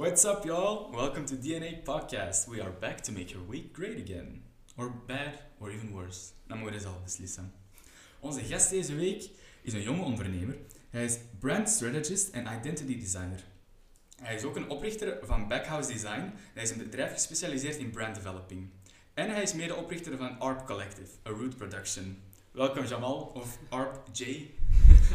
What's up, y'all? Welcome to DNA Podcast. We are back to make your week great again. Or bad, or even worse. Dan moeten we zelf beslissen. Onze gast deze week is een jonge ondernemer. Hij is brand strategist en identity designer. Hij is ook een oprichter van Backhouse Design. Hij is een bedrijf gespecialiseerd in brand developing. En hij is medeoprichter van ARP Collective, a root production. Welkom Jamal, of ARP J.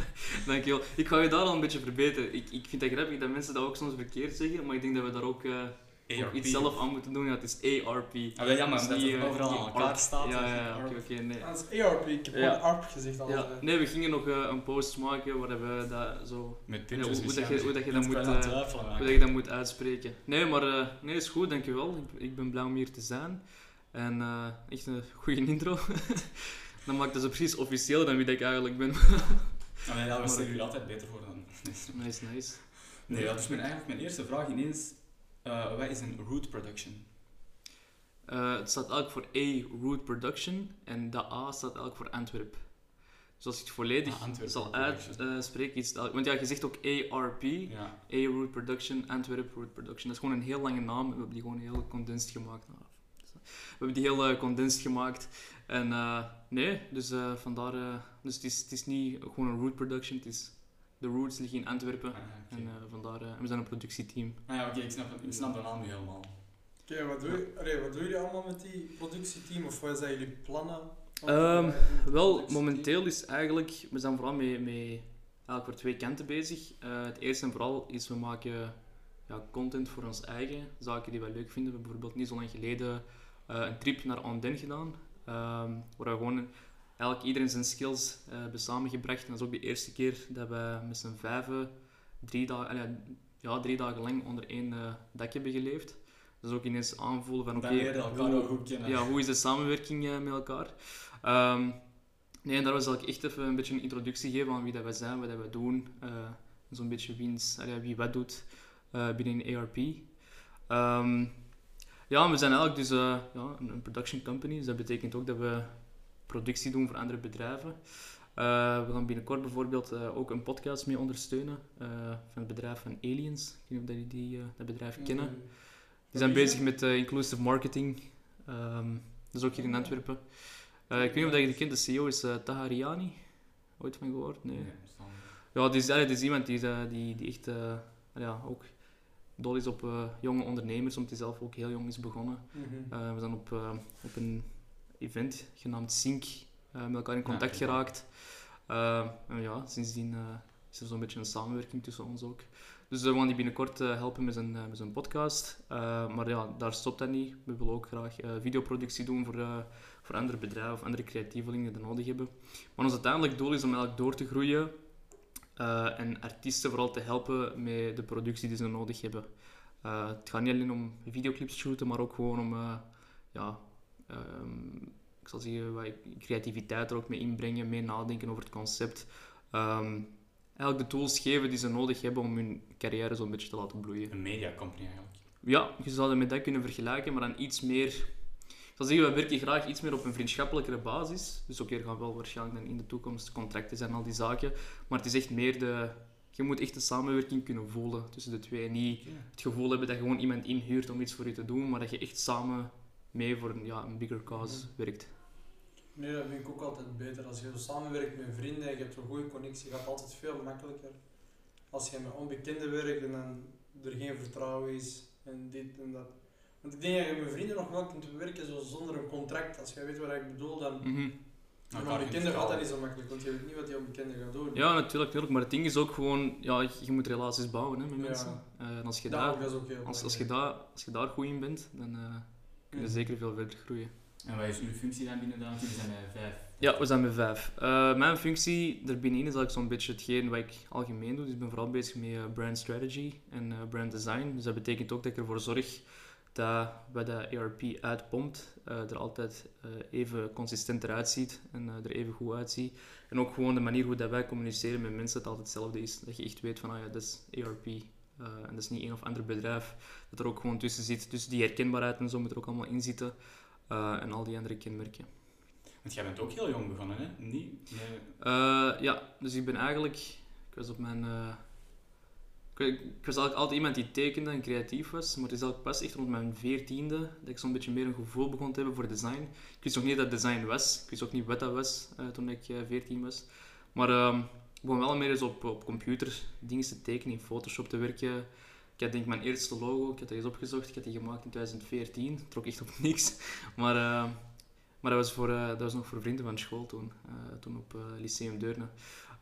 Dankjewel. Ik ga je daar al een beetje verbeteren. Ik, ik vind het grappig dat mensen dat ook soms verkeerd zeggen, maar ik denk dat we daar ook, eh, ook iets zelf aan moeten doen. Ja, het is ARP. Ah, jammer, is omdat niet, het eh, overal niet aan elkaar ARP. staat. Ja, ja, ja, oké, oké, nee. Dat is ARP, ik heb Ja. ARP gezegd al. Ja, eh. nee, we gingen nog een post maken waar we dat zo... Met Ja, puntjes hoe, hoe, dat je, hoe dat je dat moet... eh, hoe dat je dat moet uitspreken. Nee, maar uh, nee, is goed, dankjewel. Ik, ik ben blij om hier te zijn. En eh, echt een goede intro. dan maakt het zo precies officieel dan wie dat ik eigenlijk ben. Ah, nee, ja, we stellen hier altijd beter voor dan. nice, nice. Nee, ja, dus mijn, eigenlijk mijn eerste vraag ineens. eh wat is een root production? Eh, het staat eigenlijk voor A, Root Production. En dat A staat eigenlijk voor Antwerp. Dus als ik het volledig Ah, zal uitspreken, is het Want ja, je zegt ook ARP. Ja. A Root Production, Antwerp Root Production. Dat is gewoon een heel lange naam. We hebben die gewoon heel condensed gemaakt. We hebben die heel condensed gemaakt. En eh, nee, dus eh, vandaar... eh, dus het is, het is niet gewoon een root production. Het is... De roots liggen in Antwerpen. Ah. En eh, vandaar... eh, we zijn een productieteam. Ah ja, oké, ik, snap, het- ik snap de naam nu helemaal. Oké, wat, doe je- allee, wat doen jullie allemaal met die productieteam? Of wat zijn jullie plannen? Ehm, Eh, Wel, momenteel is eigenlijk... We zijn vooral met, met eigenlijk voor twee kanten bezig. Eh, het eerste en vooral is we maken ja, content voor ons eigen. Zaken die wij leuk vinden. We hebben bijvoorbeeld niet zo lang geleden eh, een trip naar Andenne gedaan. Ehm, waar we gewoon eigenlijk iedereen zijn skills eh, hebben samengebracht. En dat is ook de eerste keer dat we met z'n vijven drie dagen, ja, drie dagen lang onder één dak hebben geleefd. Dus ook ineens aanvoelen van oké, hoe- ja, hoe is de samenwerking eh, met elkaar? Ehm, nee, en daar zal ik echt even een beetje een introductie geven aan wie dat wij zijn, wat dat wij doen. Zo'n beetje wiens, wie wat doet binnen ARP. Ehm, ja, we zijn eigenlijk dus eh, ja, een, production company, dus dat betekent ook dat we productie doen voor andere bedrijven. Eh, we gaan binnenkort bijvoorbeeld eh, ook een podcast mee ondersteunen van het bedrijf van Aliens. Ik weet niet of jullie die, dat bedrijf kennen. Die zijn bezig met inclusive marketing. Dat is ook hier in Antwerpen. Ik weet niet of je die kent, de CEO is Tahariani. Ooit van gehoord? Nee. Ja, die is, die is iemand die, die, die echt ja, ook dol is op eh, jonge ondernemers, omdat hij zelf ook heel jong is begonnen. Mhm. Eh, we zijn op, eh, op een event genaamd Sync eh, met elkaar in contact Ja, geraakt. En ja, sindsdien eh, is er zo'n beetje een samenwerking tussen ons ook. Dus we gaan die binnenkort helpen met zijn, met zijn podcast. Eh, maar ja, daar stopt dat niet. We willen ook graag eh, videoproductie doen voor, eh, voor andere bedrijven of andere creatievelingen die dat nodig hebben. Maar ons uiteindelijk doel is om eigenlijk door te groeien eh, en artiesten vooral te helpen met de productie die ze nodig hebben. Eh, het gaat niet alleen om videoclips shooten, maar ook gewoon om eh, ja, ehm, ik zal zeggen, wat creativiteit er ook mee inbrengen, mee nadenken over het concept. Ehm, eigenlijk de tools geven die ze nodig hebben om hun carrière zo'n beetje te laten bloeien. Een media company eigenlijk. Ja, je zou het met dat kunnen vergelijken, maar dan iets meer... Ik zal zeggen, we werken graag iets meer op een vriendschappelijkere basis. Dus ook hier gaan wel waarschijnlijk dan in de toekomst contracten zijn en al die zaken. Maar het is echt meer de... Je moet echt een samenwerking kunnen voelen tussen de twee. Niet het gevoel hebben dat je gewoon iemand inhuurt om iets voor je te doen, maar dat je echt samen mee voor een, ja, een bigger cause werkt. Nee, dat vind ik ook altijd beter. Als je zo samenwerkt met vrienden en je hebt een goede connectie, gaat het altijd veel makkelijker. Als je met onbekenden werkt en dan er geen vertrouwen is en dit en dat. Want ik denk dat je met vrienden nog wel kunt werken zo zonder een contract. Als jij weet wat ik bedoel, dan... Elkaar onbekende gaat dat vertrouwen. niet zo makkelijk, want je weet niet wat die onbekende gaat doen. Ja, natuurlijk, natuurlijk. Maar het ding is ook gewoon, ja, je moet relaties bouwen hè, met Ja. mensen. Eh, en als je, daar, als, als, je daar, als je daar goed in bent, dan eh, kun je Ja. zeker veel verder groeien. En wat is uw functie dan binnen dan? Jullie zijn met vijf. Ja, we zijn met vijf. Eh, mijn functie er binnenin is eigenlijk zo'n beetje hetgeen wat ik algemeen doe. Dus ik ben vooral bezig met brand strategy en brand design. Dus dat betekent ook dat ik ervoor zorg dat wat de ERP uitpompt, eh, er altijd eh, even consistent eruit ziet en eh, er even goed uitziet. En ook gewoon de manier hoe dat wij communiceren met mensen, het altijd hetzelfde is. Dat je echt weet van, ah ja, dat is ERP. en dat is niet een of ander bedrijf. Dat er ook gewoon tussen zit. Dus die herkenbaarheid en zo moet er ook allemaal in zitten. En al die andere kenmerken. Want jij bent ook heel jong begonnen, hè? Niet? Nee. Ja, dus ik ben eigenlijk... Ik was op mijn... ik, ik was altijd iemand die tekende en creatief was, maar het is eigenlijk pas echt rond mijn veertiende dat ik zo'n beetje meer een gevoel begon te hebben voor design. Ik wist nog niet dat design was, ik wist ook niet wat dat was eh, toen ik eh, veertien was. Maar ehm, ik begon wel meer eens op, op computer dingen te tekenen, in Photoshop te werken. Ik had denk ik mijn eerste logo, ik had dat eens opgezocht, ik had die gemaakt in 2014. Het trok echt op niks. Maar, eh, maar dat, was voor, eh, dat was nog voor vrienden van school toen, toen op Lyceum Deurne.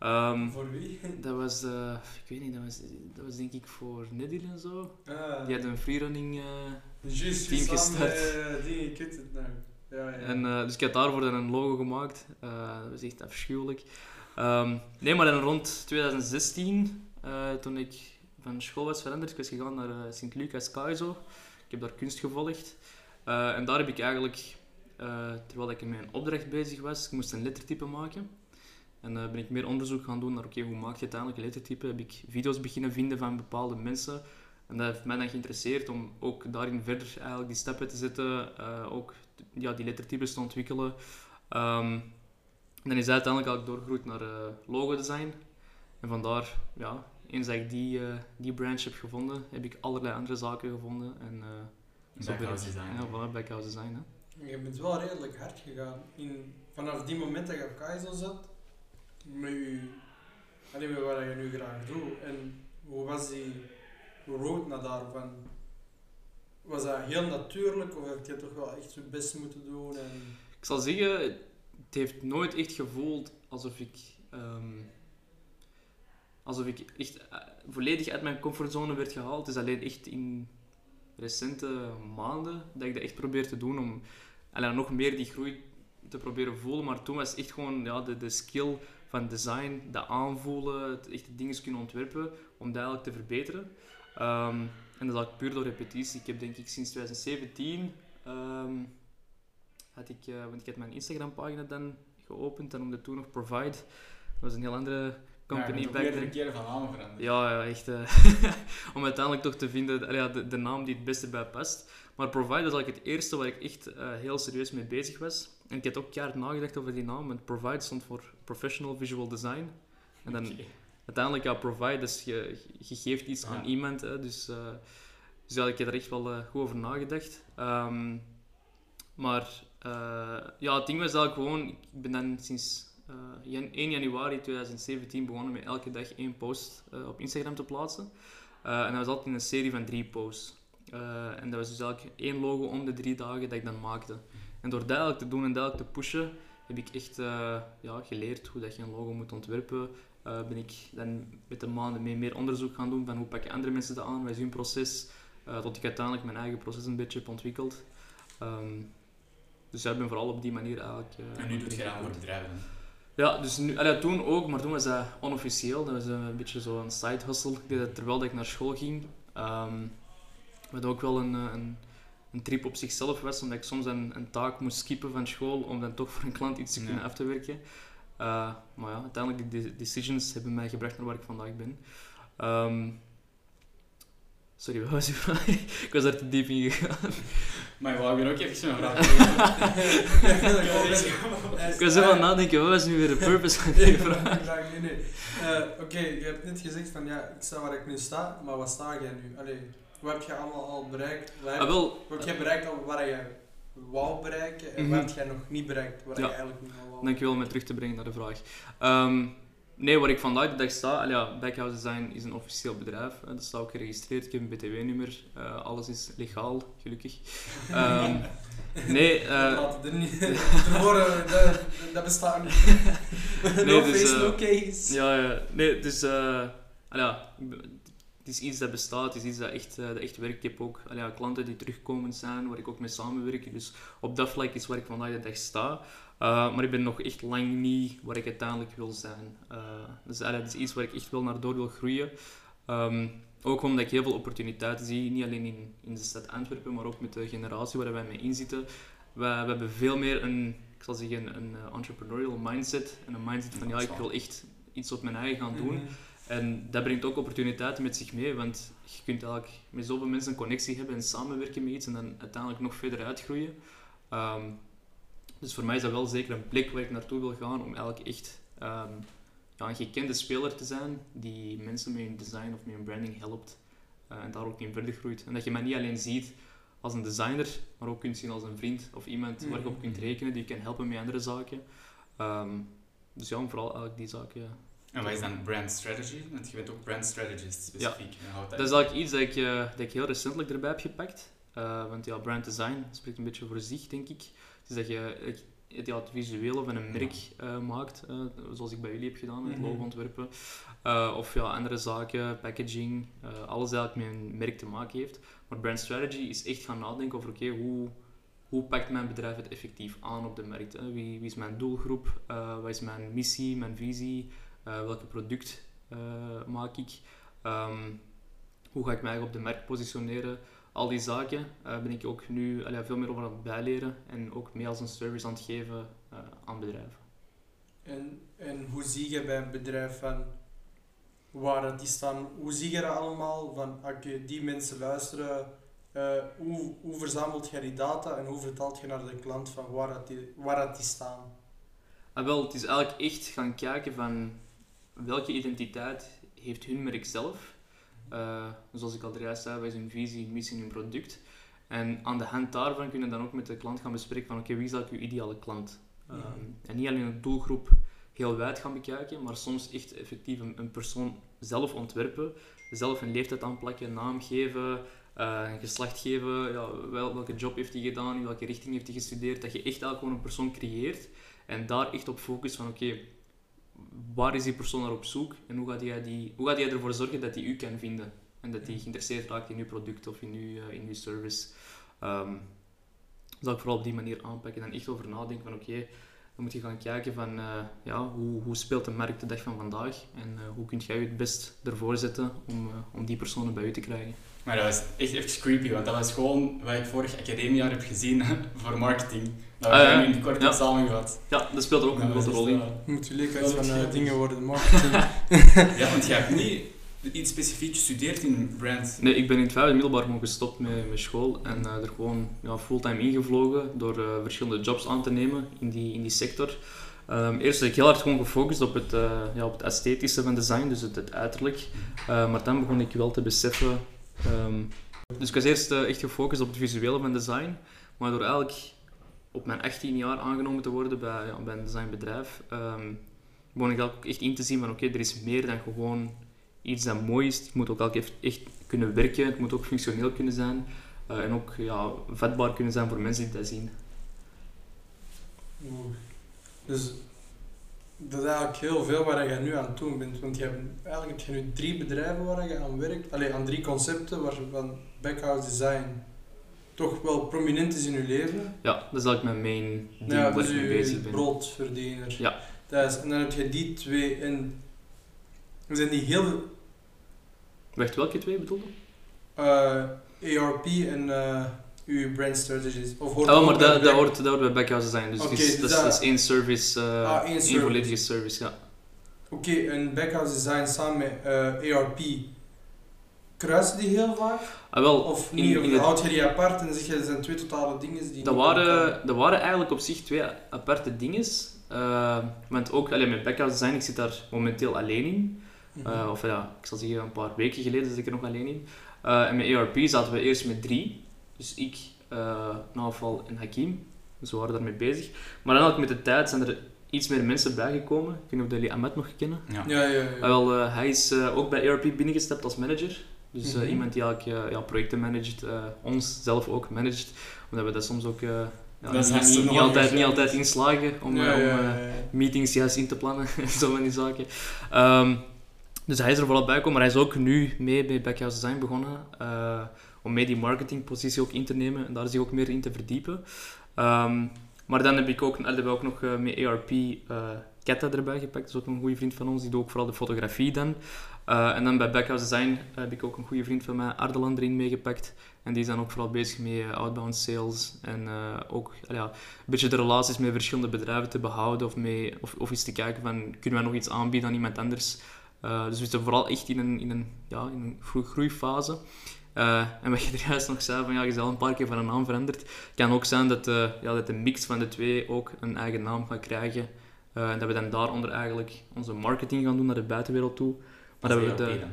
Ehm, Voor wie? dat was, eh, ik weet niet, dat was, dat was denk ik voor Nedil en zo. Ah, Die had een freerunning. eh Juist, team gestart. eh, dingen, ik weet het nou. Ja, ja. En, eh, dus ik had daarvoor dan een logo gemaakt. Dat was echt afschuwelijk. Ehm, nee, maar dan rond 2016, eh, toen ik van school was veranderd, ik was gegaan naar Sint-Lucas Kaizo. Ik heb daar kunst gevolgd. En daar heb ik eigenlijk, terwijl ik in mijn opdracht bezig was, ik moest een lettertype maken. En eh, ben ik meer onderzoek gaan doen naar, oké, hoe maak je uiteindelijk een lettertype? Heb ik video's beginnen vinden van bepaalde mensen. En dat heeft mij dan geïnteresseerd om ook daarin verder eigenlijk die stappen te zetten, eh, ook ja, die lettertypes te ontwikkelen. Ehm, en dan is dat uiteindelijk eigenlijk doorgegroeid naar eh logodesign. En vandaar, ja, eens dat ik die, eh, die branch heb gevonden, heb ik allerlei andere zaken gevonden. En, eh, Backhouse design. Ja, voilà, backhouse design. Hè. Je bent wel redelijk hard gegaan. In, vanaf die moment dat je op Kaizo zat, met, je, allee, met wat je nu graag doet. En hoe was die road naar daarvan? Was dat heel natuurlijk of heb je toch wel echt je best moeten doen? En... Ik zal zeggen, het heeft nooit echt gevoeld alsof ik, ehm, alsof ik echt eh, volledig uit mijn comfortzone werd gehaald. Het is alleen echt in recente maanden dat ik dat echt probeer te doen om allee, nog meer die groei te proberen voelen. Maar toen was echt gewoon ja, de, de skill van design, de aanvoelen, het echt de dingen kunnen ontwerpen, om dat eigenlijk te verbeteren. Ehm, en dat is eigenlijk puur door repetitie. Ik heb denk ik sinds 2017 ehm, had ik, eh, want ik had mijn Instagram pagina dan geopend en noemde toen nog Provide. Dat was een heel andere company ja, back then. een keer van naam veranderd. Ja, ja echt. eh, om uiteindelijk toch te vinden allee, ja, de, de naam die het beste bij past. Maar Provide was eigenlijk het eerste waar ik echt eh, heel serieus mee bezig was. En ik heb ook keihard nagedacht over die naam, want Provide stond voor Professional Visual Design. En dan uiteindelijk, ja, Provide, dus je, je geeft iets aan iemand. Hè, dus, eh, dus ja, ik heb er echt wel eh, goed over nagedacht. Ehm, maar eh, ja, het ding was eigenlijk gewoon, ik ben dan sinds eh, jan- 1 januari 2017 begonnen met elke dag één post op Instagram te plaatsen. En dat was altijd in een serie van drie posts. En dat was dus eigenlijk één logo om de drie dagen dat ik dan maakte. En door dat eigenlijk te doen en dat eigenlijk te pushen, heb ik echt eh, ja, geleerd hoe dat je een logo moet ontwerpen. Eh, ben ik dan met de maanden mee meer onderzoek gaan doen van hoe pakken andere mensen dat aan, wat is hun proces, eh, tot ik uiteindelijk mijn eigen proces een beetje heb ontwikkeld. Ehm, dus ik ben vooral op die manier eigenlijk... En nu doet je dat voor bedrijven. Ja, dus nu, allee, toen ook, maar toen was dat onofficieel. Dat was een beetje zo'n side hustle. Ik deed dat terwijl dat ik naar school ging. Ehm wat ook wel een, een, een trip op zichzelf was, omdat ik soms een, een taak moest skippen van school om dan toch voor een klant iets te kunnen Ja. af te werken. Eh, maar ja, uiteindelijk die de- decisions hebben mij gebracht naar waar ik vandaag ben. Ehm, sorry, wat was uw vraag? ik was daar te diep in gegaan. Maar ik wou hier ook even een vraag Ik was even aan nadenken, wat was nu weer de purpose van die vraag? nee, nee. Eh, Oké, je hebt net gezegd van ja, ik sta waar ik nu sta, maar wat sta jij nu? Allee, wat heb je allemaal al bereikt? Wat heb, Ah, wel, wat je bereikt al waar je wou bereiken en Mhm. wat heb jij nog niet bereikt waar Ja. je eigenlijk niet wou? Dankjewel om me terug te brengen naar de vraag. Ehm, nee, waar ik vandaag de dag sta, ja, Backhouse Design is een officieel bedrijf. hè, dat staat ook geregistreerd, ik heb een BTW-nummer, eh, alles is legaal, gelukkig. Ehm, nee, Dat eh, laat niet. Worden, dat, dat bestaat niet. Nee, no dus, face, eh, no case. ja, ja, nee, dus eh, ja, het is iets dat bestaat, het is iets dat echt, eh, dat echt werkt. Ik heb ook al ja, klanten die terugkomend zijn, waar ik ook mee samenwerk. Dus op dat vlak is waar ik vandaag de dag sta. Uh, maar ik ben nog echt lang niet waar ik uiteindelijk wil zijn. Uh, dus dat is iets waar ik echt wel naar door wil groeien. Um, ook omdat ik heel veel opportuniteiten zie, niet alleen in, in de stad Antwerpen, maar ook met de generatie waar wij mee inzitten. We, we hebben veel meer een, ik zal zeggen, een entrepreneurial mindset. En een mindset van ja, ik wil echt iets op mijn eigen gaan doen. Mhm. En dat brengt ook opportuniteiten met zich mee, want je kunt eigenlijk met zoveel mensen een connectie hebben en samenwerken met iets en dan uiteindelijk nog verder uitgroeien. Um, dus voor mij is dat wel zeker een plek waar ik naartoe wil gaan om eigenlijk echt um, ja, een gekende speler te zijn die mensen met hun design of met hun branding helpt eh, en daar ook in verder groeit. En dat je mij niet alleen ziet als een designer, maar ook kunt zien als een vriend of iemand waar je op kunt rekenen, die je kan helpen met andere zaken. Ehm, dus ja, vooral eigenlijk die zaken. En wat is dan brand strategy? Want je bent ook brand strategist specifiek. Dat is eigenlijk iets dat ik, eh, dat ik heel recentelijk erbij heb gepakt. Eh, want ja, brand design spreekt een beetje voor zich, denk ik. Het is dat je het, ja, het visuele van een merk eh, maakt, zoals ik bij jullie heb gedaan, met Mhm. logo ontwerpen. Of ja, andere zaken, packaging, alles dat met een merk te maken heeft. Maar brand strategy is echt gaan nadenken over, oké, hoe, hoe pakt mijn bedrijf het effectief aan op de markt? Wie, wie is mijn doelgroep? Eh, wat is mijn missie, mijn visie? Uh, welke product uh, maak ik? Um, hoe ga ik mij op de markt positioneren? Al die zaken uh, ben ik ook nu allee, veel meer over aan het bijleren en ook mee als een service aan het geven aan bedrijven. En, en hoe zie je bij een bedrijf van waar die staan? Hoe zie je dat allemaal? Van oké, okay, die mensen luisteren. Uh, hoe, hoe verzamelt je die data en hoe vertaalt je naar de klant van waar, dat die, waar dat die staan? Ah, wel, het is eigenlijk echt gaan kijken van welke identiteit heeft hun merk zelf. Uh, zoals ik al juist zei, wat is hun visie, missie, hun product. En aan de hand daarvan kunnen we dan ook met de klant gaan bespreken van oké, okay, wie is eigenlijk uw ideale klant? Um, ja. En niet alleen een doelgroep heel wijd gaan bekijken, maar soms echt effectief een, een persoon zelf ontwerpen, zelf een leeftijd aanplakken, naam geven, uh, een geslacht geven, ja, wel, welke job heeft hij gedaan, in welke richting heeft hij gestudeerd, dat je echt eigenlijk gewoon een persoon creëert en daar echt op focust van oké, okay, waar is die persoon naar op zoek en hoe gaat jij, die, hoe gaat jij ervoor zorgen dat hij u kan vinden en dat hij geïnteresseerd raakt in uw product of in uw, uh, in uw service. Um, zal ik vooral op die manier aanpakken en echt over nadenken van oké, okay, dan moet je gaan kijken van uh, ja, hoe, hoe speelt de markt de dag van vandaag en uh, hoe kun jij je het best ervoor zetten om, uh, om die personen bij u te krijgen. Maar dat was echt even creepy, want dat was gewoon wat ik vorig academiejaar heb gezien voor marketing. Dat we uh, nu kort ja. samengevat. Ja, dat speelt er ook een grote rol in. Moet je lekker van uh, dingen worden, marketing. ja, want je hebt niet iets specifiek gestudeerd in brand. Nee, ik ben in het vijfde middelbaar gewoon gestopt met, met school en uh, er gewoon ja, fulltime ingevlogen door uh, verschillende jobs aan te nemen in die, in die sector. Um, eerst heb ik heel hard gewoon gefocust op het, uh, ja, op het esthetische van design, dus het, het uiterlijk. maar dan begon ik wel te beseffen Um, dus ik was eerst uh, echt gefocust op het visuele van design, maar door eigenlijk op mijn 18 jaar aangenomen te worden bij, ja, bij een designbedrijf, um, begon ik ook echt in te zien van oké, er is meer dan gewoon iets dat mooi is. Het moet ook echt, echt kunnen werken, het moet ook functioneel kunnen zijn uh, en ook ja, vatbaar kunnen zijn voor mensen die dat zien. Oeh. Dus dat is eigenlijk heel veel waar je nu aan het doen bent. Want je hebt, eigenlijk heb je nu drie bedrijven waar je aan werkt. Allee, aan drie concepten waarvan backhouse design toch wel prominent is in je leven. Ja, dat is eigenlijk mijn main ding ja, waar dus ik mee bezig ben. broodverdiener. Ja. Dat is, en dan heb je die twee en... Zijn die heel... Wacht, welke twee bedoelde? Uh, ARP en... Uh, uw brand strategies? Of hoort oh, maar dat, dat, hoort, dat hoort bij backhouse design. Dus, okay, dus, dat, is één service, uh, ah, één, één volledige service, ja. Oké, okay, en backhouse design samen met uh, ARP, kruisen die heel vaak? Ah, wel, of niet, in, in of houd je die apart en zeg je, dat zijn twee totale dingen die... Dat waren, dat waren eigenlijk op zich twee aparte dingen. Uh, want ook allee, met backhouse design, ik zit daar momenteel alleen in. Uh, mm -hmm. Of ja, ik zal zeggen, een paar weken geleden zit ik er nog alleen in. En met ARP zaten we eerst met drie. Dus ik, uh, Naval en Hakim. Dus we waren daarmee bezig. Maar dan ook met de tijd zijn er iets meer mensen bijgekomen. Ik weet niet of jullie Ahmed nog kennen. Ja, ja, ja. ja. Uh, wel, uh, hij is ook bij ARP binnengestapt als manager. Dus mm -hmm. iemand die eigenlijk ja, projecten managt, ons zelf ook managt. Omdat we dat soms ook ja, dat niet, niet, niet, altijd, niet altijd inslagen om, ja, ja, om meetings juist in te plannen en zo van die zaken. Um, dus hij is er vooral bij gekomen, maar hij is ook nu mee bij Backhouse Design begonnen om mee die marketingpositie ook in te nemen en daar zich ook meer in te verdiepen. Um, maar dan heb ik ook, hebben we ook nog uh, met ARP uh, Ketta erbij gepakt, dat is ook een goede vriend van ons, die doet ook vooral de fotografie dan. Uh, en dan bij Backhouse Design heb ik ook een goede vriend van mij, Ardelan, erin meegepakt. En die is dan ook vooral bezig met outbound sales en ook ja, een beetje de relaties met verschillende bedrijven te behouden of, mee, of, of eens te kijken van, kunnen wij nog iets aanbieden aan iemand anders. dus we zitten vooral echt in een, in een, ja, in een groeifase. Uh, en wat je er juist nog zei, van ja, je is al een paar keer van een naam veranderd. Het kan ook zijn dat, uh, ja, dat de mix van de twee ook een eigen naam gaat krijgen Eh, en dat we dan daaronder eigenlijk onze marketing gaan doen naar de buitenwereld toe. Maar dat we de... dan.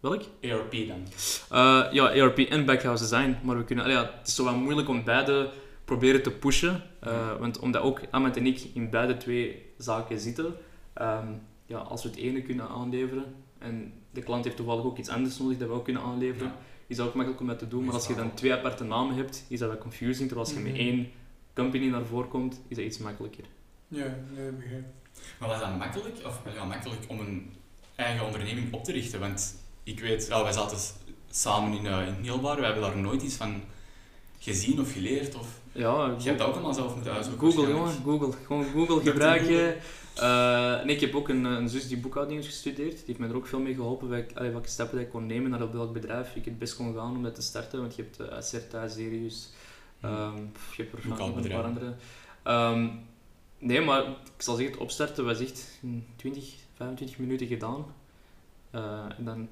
Welk? ERP dan. Eh, ja, ERP en backhouse design. Maar we kunnen, ja, het is zo wat moeilijk om beide proberen te pushen. eh, want omdat ook Ahmed en ik in beide twee zaken zitten. ehm, ja, als we het ene kunnen aanleveren en de klant heeft toevallig ook iets anders nodig dat we ook kunnen aanleveren, Ja. Is dat ook makkelijk om dat te doen. Maar als je dan twee aparte namen hebt, is dat wat confusing. Terwijl als je met Mhm. één company naar voren komt, is dat iets makkelijker. Ja, nee, begrijp. Maar was dat makkelijk, of wel ja, makkelijk om een eigen onderneming op te richten? Want ik weet, ja, wij zaten samen in, uh, in Nielbaar, we hebben daar nooit iets van gezien of geleerd. Of... Ja, Je hebt dat ook allemaal zelf moeten uitzoeken. Google, jongen. Google. Gewoon Google gebruiken. Eh, nee, ik heb ook een, een zus die boekhouding heeft gestudeerd. Die heeft mij er ook veel mee geholpen. Welke, allee, welke stappen dat ik kon nemen naar op welk bedrijf ik het best kon gaan om dat te starten. Want je hebt uh, Acerta, Serius. Um, pff, je hebt er nog een paar andere. Ehm, nee, maar ik zal zeggen, het opstarten was echt in 20, 25 minuten gedaan. Eh, en dan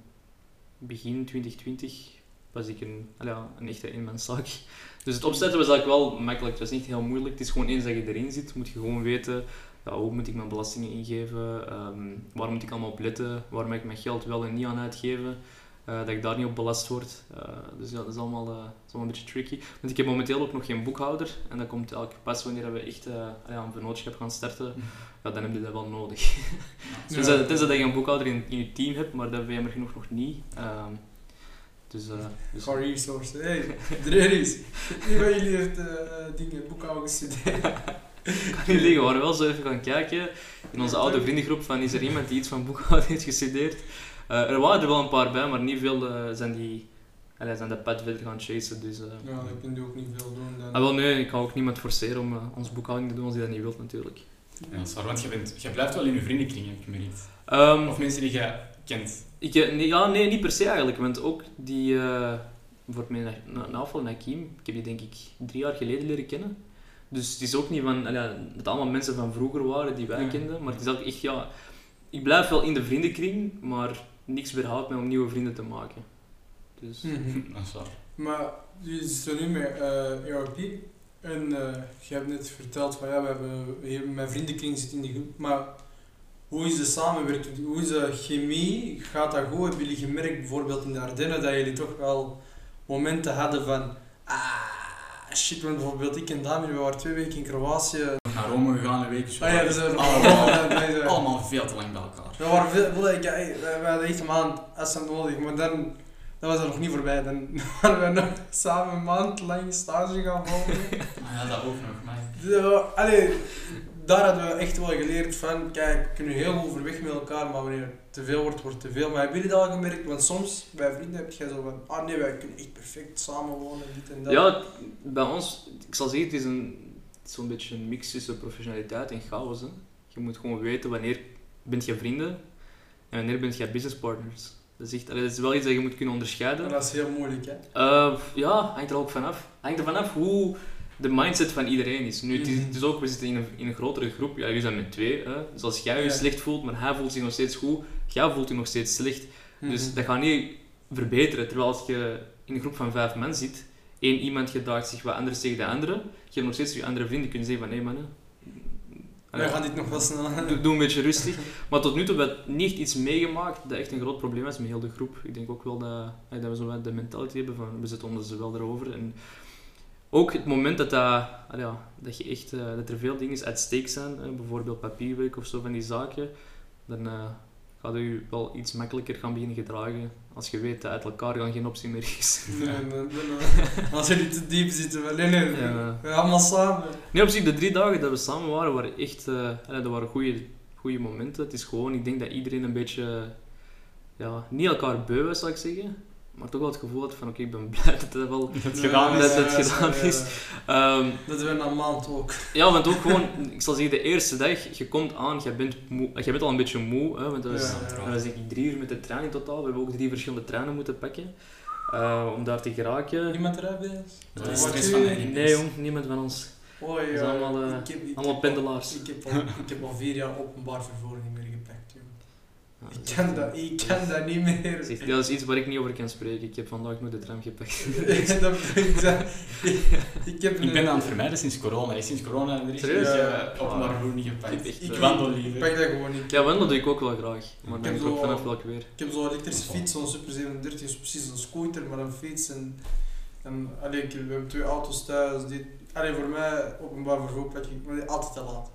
begin 2020 was ik een, ja, een echte eenmanszaak. Dus het opzetten was eigenlijk wel makkelijk. Het was niet heel moeilijk. Het is gewoon eens dat je erin zit, moet je gewoon weten ja, hoe moet ik mijn belastingen ingeven, ehm, waar moet ik allemaal op letten, waar mag ik mijn geld wel en niet aan uitgeven, eh, dat ik daar niet op belast word. Eh, dus ja, dat is allemaal, eh, dat is allemaal een beetje tricky. Want ik heb momenteel ook nog geen boekhouder en dat komt eigenlijk pas wanneer we echt ja, een vennootschap gaan starten. Ja, dan heb je dat wel nodig. Ja. Tenzij, tenzij dat je een boekhouder in, in je team hebt, maar dat hebben we jammer genoeg nog niet. Ehm, dus, dus Gewoon resources. Hey, er is. Jullie heeft dingen, boekhouden gestudeerd? kan niet liggen. We waren wel zo even gaan kijken in onze oude vriendengroep van is er iemand die iets van boekhouding heeft gestudeerd. Eh, er waren er wel een paar bij, maar niet veel eh, zijn die allee, zijn dat pad verder gaan chasen. Dus, eh. Ja, dat kun je ook niet veel doen. Dan. Ah, wel, nee, ik ga ook niemand forceren om uh, onze boekhouding te doen als hij dat niet wilt natuurlijk. Ja, dat is waar, want je, bent, je blijft wel in je vriendenkring, heb ik gemerkt. Um, Of mensen die je kent. Ik, nee, ja, nee, niet per se eigenlijk. Want ook die, uh, bijvoorbeeld mijn na, naafval Nakim, ik heb die denk ik drie jaar geleden leren kennen. Dus het is ook niet van, allee, dat het allemaal mensen van vroeger waren die wij ja. kenden. Maar het is ook echt, ja, ik blijf wel in de vriendenkring, maar niks weerhoudt mij om nieuwe vrienden te maken. Dus. Mm -hmm. dat is waar. Maar je zit nu met uh, ERP en uh, je hebt net verteld van ja, we hebben, we hebben mijn vriendenkring zit in die groep. Maar hoe is de samenwerking? Hoe is de chemie? Gaat dat goed? Hebben jullie gemerkt bijvoorbeeld in de Ardennen dat jullie toch wel momenten hadden van ah shit, want bijvoorbeeld ik en Damir, we waren twee weken in Kroatië. Naar Rome gegaan een week. Ah ja, dus we allemaal, allemaal veel te lang bij elkaar. We waren veel, ja, we hadden echt een maand afstand nodig, maar dan, dat was er nog niet voorbij. Dan waren we nog samen een maand lang stage gaan volgen. Ah ja, dat ook nog, maar... Allee, daar hadden we echt wel geleerd van, kijk, we kunnen heel goed overweg met elkaar, maar wanneer het te veel wordt, wordt het te veel. Maar hebben jullie dat al gemerkt? Want soms, bij vrienden heb je zo van, ah nee, wij kunnen echt perfect samenwonen, dit en dat. Ja, bij ons, ik zal zeggen, het is een zo'n beetje een mix tussen professionaliteit en chaos. Hè. Je moet gewoon weten wanneer bent je vrienden en wanneer bent je business partners. Dat is, echt, allee, dat is wel iets dat je moet kunnen onderscheiden. En dat is heel moeilijk, hè? Uh, ja, hangt er ook vanaf. Hangt er vanaf hoe de mindset van iedereen is. Nu, het is, het is ook, we zitten in een, in een grotere groep. Ja, jullie zijn met twee. Hè. Dus als jij je Ja. slecht voelt, maar hij voelt zich nog steeds goed, jij voelt je nog steeds slecht. Dus Mhm. dat gaat niet verbeteren. Terwijl als je in een groep van vijf mensen zit, één iemand gedraagt zich wat anders tegen de andere, je hebt nog steeds je andere vrienden kunnen zeggen van nee mannen, Wij gaan dit nog wel snel. doe, doe een beetje rustig. Maar tot nu toe hebben we niet iets meegemaakt dat echt een groot probleem is met heel de groep. Ik denk ook wel dat, dat we zo wat de mentality hebben van we zitten onder ze wel erover. En ook het moment dat, dat, ja, dat, je echt, uh, dat er veel dingen at stake zijn, hè, bijvoorbeeld papierwerk of zo van die zaken, dan uh, gaat u wel iets makkelijker gaan beginnen gedragen als je weet dat uit elkaar gaan geen optie meer is. Nee, nee, nee. Als jullie te diep zitten, wel, nee, nee, Ja. we allemaal samen. Nee, op zich, de drie dagen dat we samen waren, waren echt uh, dat waren goede, goede momenten. Het is gewoon, ik denk dat iedereen een beetje, ja, niet elkaar beu was, zou ik zeggen. Maar toch wel het gevoel had van, oké, okay, ik ben blij dat het wel dat gedaan is. Dat het gedaan ja, is. Um, dat we na een maand ook. Ja, want ook gewoon, ik zal zeggen, de eerste dag, je komt aan, je bent, moe, je bent al een beetje moe. Hè, want dat was, Ja, ja. dat was denk ik drie uur met de trein in totaal. We hebben ook drie verschillende treinen moeten pakken. Uh, om daar te geraken. Niemand eruit bij ons? Dat is stress van mij. Nee jong, niemand van ons. Oh Dat zijn allemaal, uh, ik heb, ik allemaal pendelaars. Ik, heb al, ik heb al vier jaar openbaar vervoer niet meer Ik dat is ken dat, ik ken dat niet meer. dat is echt- dat is iets waar ik niet over kan spreken. Ik heb vandaag nog de tram gepakt. dat ik, ik, ik heb Ik ben een- aan het vermijden sinds corona. hè. Sinds corona er is Serieus? ik, Ja. eh, openbaar vervoer niet gepakt. Ik eh, wandel Ik liever. pak dat gewoon niet. Ja, wandelen doe ik ook wel graag. Maar Ik dan heb ik ook vanaf welk weer. Ik heb zo'n elektrische fiets, zo'n Super 37, is precies een scooter met een fiets. En, en allee, ik, we hebben twee auto's thuis. Die, allee, voor mij, openbaar vervoer pak ik maar altijd te laat.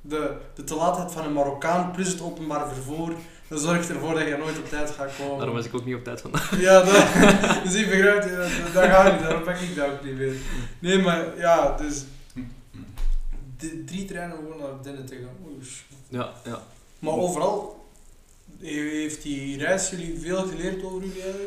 De, de te laatheid van een Marokkaan plus het openbaar vervoer, dat zorgt ervoor dat je nooit op tijd gaat komen. Daarom was ik ook niet op tijd vandaag. Ja, dat, dus ik begrijp, je, dat, dat gaat niet, daarom pak ik dat ook niet meer. Nee, maar ja, dus de, drie treinen gewoon naar binnen te gaan. Oei. Ja, ja. Maar overal he- heeft die reis jullie veel geleerd over jullie eigen?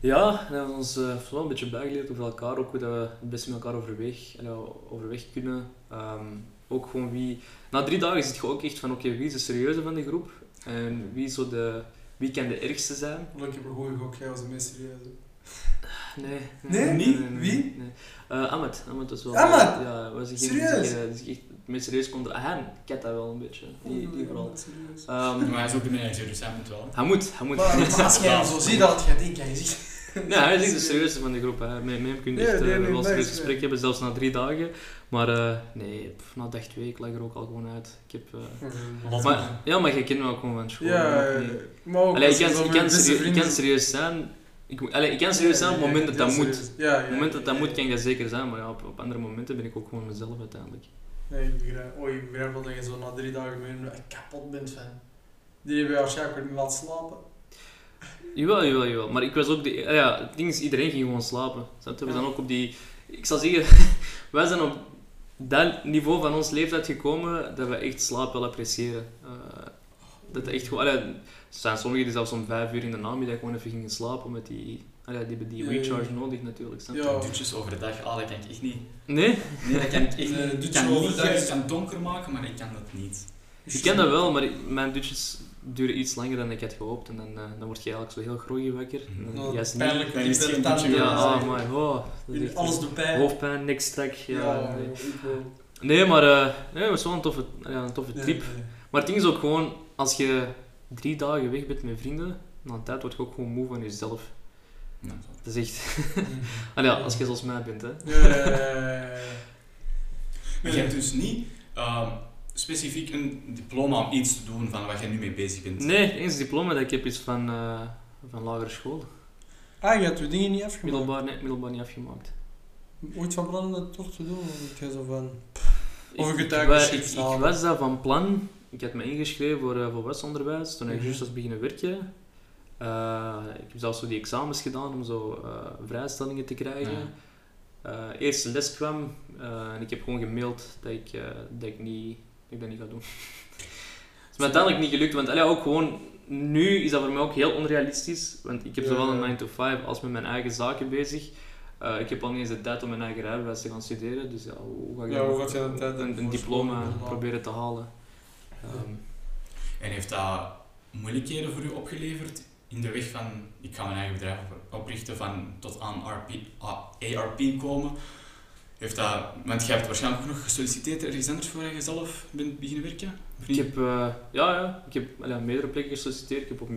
Ja, we hebben ons eh, wel een beetje bijgeleerd over elkaar, ook hoe dat we het beste met elkaar overweg, allee, overweg kunnen. Ehm, ook gewoon wie... Na drie dagen zit je ook echt van, oké, wie is de serieuze van de groep? En wie, zo de, wie kan de ergste zijn? Want ik heb een goede gok, jij was de meest serieuze. Nee. Nee? Niet? Wie? Nee. Eh, Ahmed. Ahmed was wel... Ahmed? Ja, was degene Serieus? Die, die zich echt het meest serieus kon... Ah, hij kent dat wel een beetje. Die, die vooral. Ehm, Maar hij is ook de manager, dus hij moet wel. hij moet, hij moet. Maar, maar als jij hem zo ziet, dat jij denkt, jij ziet. Nee, hij is echt de serieuze van de groep. Hè. Met, hem kun je echt nee, eh, nee, wel een nee. gesprek hebben, zelfs na drie dagen. Maar eh, nee, pff, na dag twee, ik lag er ook al gewoon uit. Ik heb, eh, maar, ja, maar je kent me ook gewoon van school. Ja, maar ook Allee, ik, je kan, ik, kan serieus, ik vrienden kan zit. serieus zijn. Ik, moet- allee, ik kan serieus zijn op het moment dat dat moet. serieus. Ja, ja, Op het moment dat dat ja, moet, kan ik dat zeker zijn. Maar ja, op, op andere momenten ben ik ook gewoon mezelf uiteindelijk. Nee, ik begrijp, oh, ik begrijp wel dat je zo na drie dagen kapot bent van. Die hebben je waarschijnlijk niet laten slapen. Jawel, jawel, jawel. Maar ik was ook de... Ja, het ding is, iedereen ging gewoon slapen. Snap je? We zijn ook op die... Ik zal zeggen, wij zijn op dat niveau van ons leeftijd gekomen dat we echt slaap wel appreciëren. Eh, dat echt gewoon... allee, er zijn sommigen die zelfs om vijf uur in de namiddag gewoon even gingen slapen, omdat die... allee, die hebben die recharge nodig natuurlijk, snap je? Ja. Dutjes overdag, ah, dat kan ik echt niet. Nee? Nee, dat kan ik echt Nee, niet. Ik kan ik kan donker maken, maar ik kan dat niet. Ik ken dat wel, maar ik- mijn dutjes duren iets langer dan ik had gehoopt. En dan, eh, dan word je eigenlijk zo heel groggy wakker. En dan juist niet. pijnlijk, Dan die is het geen tanden, dutje Ja, my, oh. Jullie- echt- Alles doet pijn. Hoofdpijn, nek strak. Ja, Ja, nee. maar eh, nee, het was wel een toffe, ja, een toffe trip. nee. Maar het ding is ook gewoon, als je drie dagen weg bent met vrienden, na een tijd word je ook gewoon moe van jezelf. Ja, Dat is echt... Ah, ja, als je zoals mij bent, hè. Ja, ja, ja, ja, ja. Maar je hebt dus niet ehm, specifiek een diploma om iets te doen van wat je nu mee bezig bent. Nee, het enige diploma dat ik heb is van, eh, van lagere school. Ah, je hebt je dingen niet afgemaakt. Middelbaar, nee, middelbaar niet afgemaakt. Ooit van plan om dat toch te doen? Ga zo van... Ik, Of ik, wa- ik, was dat van plan. Ik had me ingeschreven voor uh, volwassenonderwijs toen ik Mhm. juist was beginnen werken. Eh, ik heb zelfs zo die examens gedaan om zo eh, vrijstellingen te krijgen. Ja. Eh, eerste les kwam eh, en ik heb gewoon gemaild dat ik, eh, dat ik, niet, ik dat niet ga doen. Het is me uiteindelijk niet gelukt, want allee, ook gewoon, nu is dat voor mij ook heel onrealistisch. Want ik heb Ja, zowel een ja. 9 to 5 als met mijn eigen zaken bezig. Eh, ik heb al niet eens de tijd om mijn eigen rijbewijs te gaan studeren, dus ja, hoe ga ik Ja, hoe gaat je tijd een, diploma proberen te halen? Ehm, En heeft dat moeilijkheden voor u opgeleverd in de weg van ik ga mijn eigen bedrijf op- oprichten van tot aan RP, ARP komen? Heeft dat, want je hebt waarschijnlijk ook nog gesolliciteerd ergens anders voor je zelf bent beginnen werken? Ik heb, eh, ja, ja, ik heb aan meerdere plekken gesolliciteerd. Ik heb op,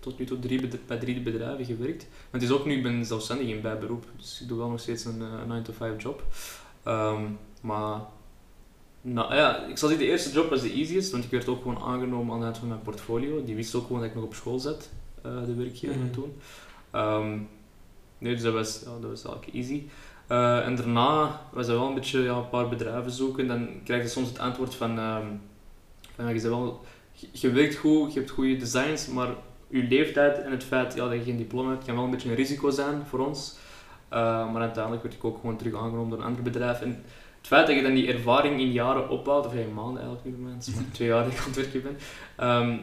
tot nu toe drie bij drie bedrijven gewerkt. Maar het is ook nu, ik ben zelfstandig in bijberoep, dus ik doe wel nog steeds een eh, 9-to-5 job. Ehm, maar nou, ja, ik zal zeggen, de eerste job was de easiest, want ik werd ook gewoon aangenomen aan de hand van mijn portfolio. Die wist ook gewoon dat ik nog op school zat, eh, de werkgever Mhm. toen. Ehm, nee, dus dat was, ja, dat was eigenlijk easy. Eh, en daarna was dat wel een beetje ja, een paar bedrijven zoeken. Dan krijg je soms het antwoord van, ehm, van ja, je, wel, je, je werkt goed, je hebt goede designs, maar je leeftijd en het feit ja, dat je geen diploma hebt, kan wel een beetje een risico zijn voor ons. Eh, maar uiteindelijk werd ik ook gewoon terug aangenomen door een ander bedrijf. En het feit dat je dan die ervaring in jaren opbouwt, of in maanden eigenlijk nu bij is maar twee jaar dat ik aan het werken ben, ehm,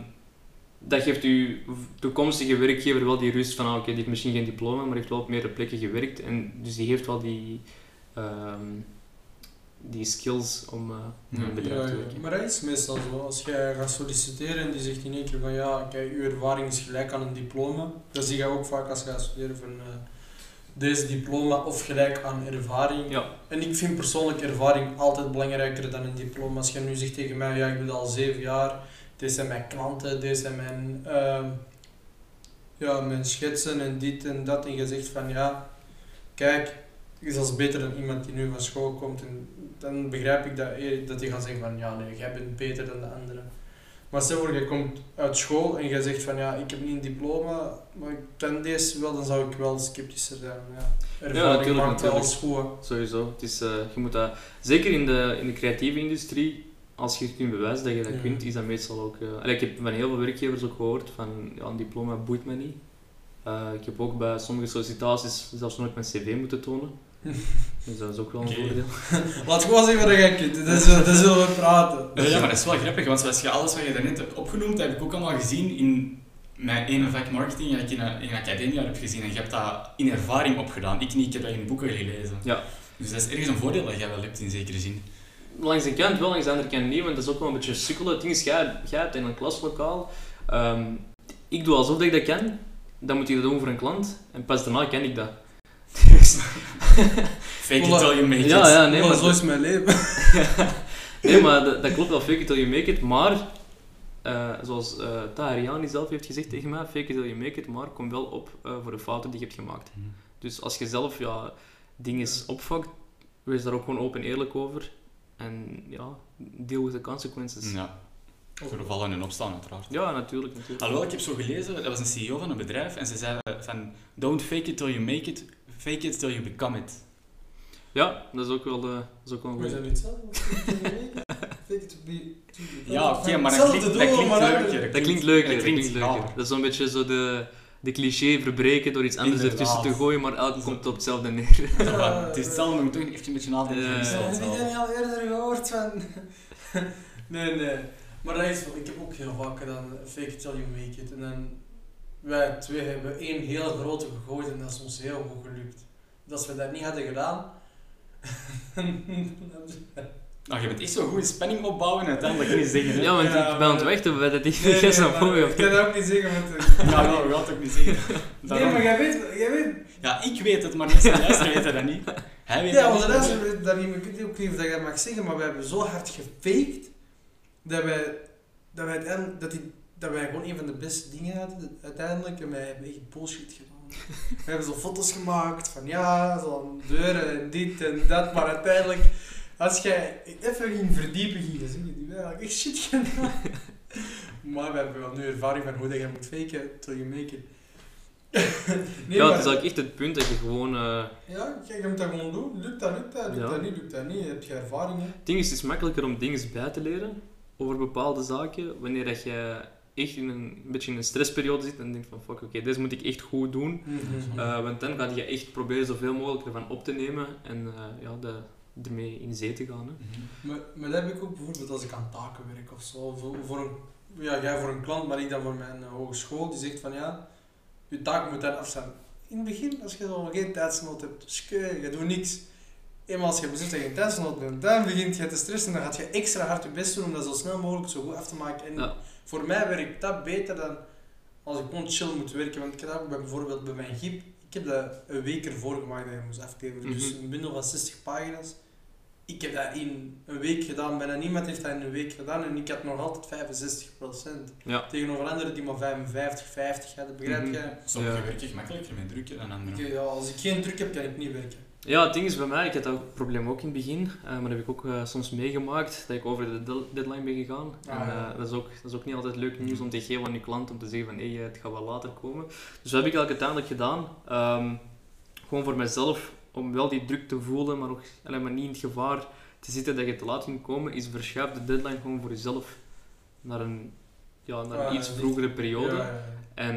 dat geeft je toekomstige werkgever wel die rust van, ah, oké, die heeft misschien geen diploma, maar heeft wel op meerdere plekken gewerkt. En dus die heeft wel die, ehm, die skills om eh, Ja. een bedrijf Ja, te ja. werken. Maar dat is meestal zo. Als jij gaat solliciteren en die zegt in één keer van ja, kijk, uw ervaring is gelijk aan een diploma. Dat zie je ook vaak als je gaat studeren van eh, deze diploma of gelijk aan ervaring. Ja. En ik vind persoonlijk ervaring altijd belangrijker dan een diploma. Als je nu zegt tegen mij, ja, ik doe dat al zeven jaar, dit zijn mijn klanten, dit zijn mijn, ehm, ja, mijn schetsen en dit en dat. En je zegt van ja, kijk, is als beter dan iemand die nu van school komt. En dan begrijp ik dat, eh, dat die gaat zeggen van ja, nee, jij bent beter dan de andere. Maar stel voor, je komt uit school en je zegt van ja, ik heb niet een diploma, maar ik ken deze wel, dan zou ik wel sceptischer zijn. Ja. Ervaring natuurlijk, maakt wel natuurlijk. goed. hè. Sowieso. Het is, eh, je moet dat, zeker in de, in de creatieve industrie, als je kunt bewijzen dat je dat Ja. kunt, is dat meestal ook... eh ik heb van heel veel werkgevers ook gehoord van, ja, een diploma boeit me niet. Eh, ik heb ook bij sommige sollicitaties zelfs nooit mijn cv moeten tonen. dus dat is ook wel een Oké. voordeel. Laat gewoon zeggen wat je kunt, dat, is, dat zullen we praten. Ja, maar dat is wel grappig, want zoals je alles wat je daarnet hebt opgenoemd, heb ik ook allemaal gezien in mijn ene vak marketing dat ik in een, in een academia heb gezien. En je hebt dat in ervaring opgedaan. Ik niet, ik heb dat in boeken gelezen. Ja. Dus dat is ergens een voordeel dat jij wel hebt in zekere zin. Langs de kant wel, langs de andere kant niet, want dat is ook wel een beetje sukkelen. Het ding is, jij, jij hebt in een klaslokaal. ehm, ik doe alsof dat ik dat kan, dan moet je dat doen voor een klant, en pas daarna ken ik dat. Fake it till you make it. Ja, ja, nee, maar zo is mijn leven. nee, maar dat, dat klopt wel, fake it till you make it, maar eh, zoals eh Tahariani zelf heeft gezegd tegen mij, fake it till you make it, maar kom wel op eh, voor de fouten die je hebt gemaakt. Mhm. Dus als je zelf ja, dingen opvakt, wees daar ook gewoon open en eerlijk over. En ja, deal with the consequences. Ja. Voor vallen en opstaan, uiteraard. Ja, natuurlijk. natuurlijk. Alhoewel, ik heb zo gelezen, dat was een CEO van een bedrijf en ze zei van don't fake it till you make it, fake it till you become it. Ja, dat is ook wel, eh, dat is ook wel een Maar goeie. dat niet hetzelfde? Fake it to be... to be- Ja, oké, maar dat Hetzelfde klinkt, dat doel, klinkt maar leuker. Dat klinkt leuker. Dat klinkt, leuker. ja. Dat is zo'n beetje zo de, de cliché verbreken door iets anders Inderdaad. ertussen te gooien, maar elk Zo. komt op hetzelfde neer. Van, Het is hetzelfde, maar toch even een beetje nadenken. Ja, ja, Heb je zelf. dat niet al eerder gehoord van... nee, nee. Maar dat is wel... Ik heb ook heel vaak gedaan, fake it till you make it. En dan... Wij twee hebben één hele grote gegooid en dat is ons heel goed gelukt. Dus als we dat niet hadden gedaan... Nou, je bent echt zo goed spanning opbouwen en uiteindelijk niet zeggen. hè? Ja, want Ja, ik ben aan het wachten bij dat die Nee, nee, maar Ik kan dat ook niet zeggen, want... Ja, nee, we gaan het ook niet zeggen. Nee, maar jij weet... Jij weet Ja, ik weet het, maar mensen luisteren weten dat niet. Hij weet Ja, dat onze weten dat niet, maar ik weet ook niet of dat je dat mag zeggen, maar we hebben zo hard gefaked dat wij, dat wij, dat die, dat wij gewoon een van de beste dingen hadden uiteindelijk en wij hebben echt bullshit gedaan. we hebben zo foto's gemaakt van ja, zo'n deuren en dit en dat, maar uiteindelijk, als jij even ging verdiepen, ging je zien, die eigenlijk echt shit gedaan. maar we hebben wel nu ervaring van hoe dat je moet faken till you make it. nee, ja, maar- het is ook echt het punt dat je gewoon... eh, ja, kijk, je moet dat gewoon doen. Lukt dat, lukt dat, lukt Ja. dat niet, lukt dat niet. Heb je ervaring? Het ding is, het is makkelijker om dingen bij te leren over bepaalde zaken, wanneer dat je echt in een, een beetje in een stressperiode zit en denkt van fuck, oké, deze moet ik echt goed doen. Mhm. Eh, want dan ga je echt proberen zoveel mogelijk ervan op te nemen en eh, ja, de, ermee in zee te gaan. Hè. Mhm. Maar, maar dat heb ik ook bijvoorbeeld als ik aan taken werk of zo. Voor, voor een, ja, jij voor een klant, maar ik dan voor mijn eh, hogeschool. Die zegt van ja, je taak moet dan af zijn. In het begin, als je zo geen tijdsnood hebt, skeu, je doet niks. Eenmaal als je beseft dat je tijdsnood bent, dan begint je te stressen. Dan gaat je extra hard je best doen om dat zo snel mogelijk zo goed af te maken. En Ja. Voor mij werkt dat beter dan als ik gewoon chill moet werken. Want ik heb dat ook bij, bijvoorbeeld bij mijn giep. Ik heb dat een week ervoor gemaakt dat je moest afleveren. Dus Mhm. een bundel van 60 pagina's. Ik heb dat in een week gedaan. Bijna niemand heeft dat in een week gedaan. En ik had nog altijd 65%. Ja. Tegenover anderen die maar 55, 50 hadden. Begrijp Mhm. je? Sommige Ja. werken gemakkelijker met drukken dan anderen. Ik- ja, als ik geen druk heb, kan ik niet werken. Ja, het ding is bij mij, ik had dat probleem ook in het begin, eh, maar dat heb ik ook eh, soms meegemaakt, dat ik over de del- deadline ben gegaan. Ah, en, ja. eh, dat, is ook, dat is ook niet altijd leuk nieuws om te geven aan je klant, om te zeggen van hé, het gaat wel later komen. Dus dat heb ik eigenlijk uiteindelijk gedaan. Ehm, gewoon voor mezelf, om wel die druk te voelen, maar, ook, allee, maar niet in het gevaar te zitten dat je te laat ging komen, is verschuif de deadline gewoon voor jezelf naar een, ja, naar een Ah, iets vroegere periode. Ja, ja, ja. En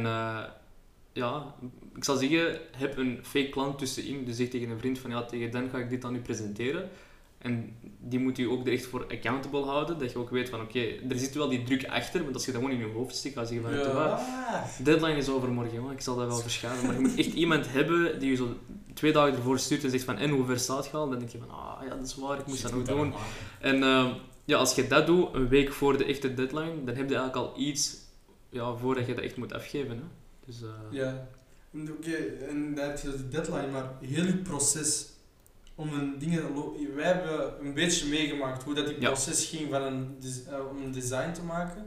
ja, ik zal zeggen, heb een fake klant tussenin. Dus zeg tegen een vriend van ja, tegen dan ga ik dit aan u presenteren. En die moet u ook er echt voor accountable houden. Dat je ook weet van oké, er zit wel die druk achter. Want als je dat gewoon in je hoofd stikt, ga je zeggen van je Ja. deadline is overmorgen, man. ik zal dat wel verschuiven. Maar je moet echt iemand hebben die je zo twee dagen ervoor stuurt en zegt van en hoe ver staat je al? Dan denk je van ah ja, dat is waar, ik moest dat moet doen. En eh, ja, als je dat doet, een week voor de echte deadline, dan heb je eigenlijk al iets ja, voordat je dat echt moet afgeven. Hè. Dus, eh, Ja. Oké, en dan heb je de deadline, maar heel je proces om een dingen... Wij hebben een beetje meegemaakt hoe dat die Ja. proces ging van een, eh, om een design te maken.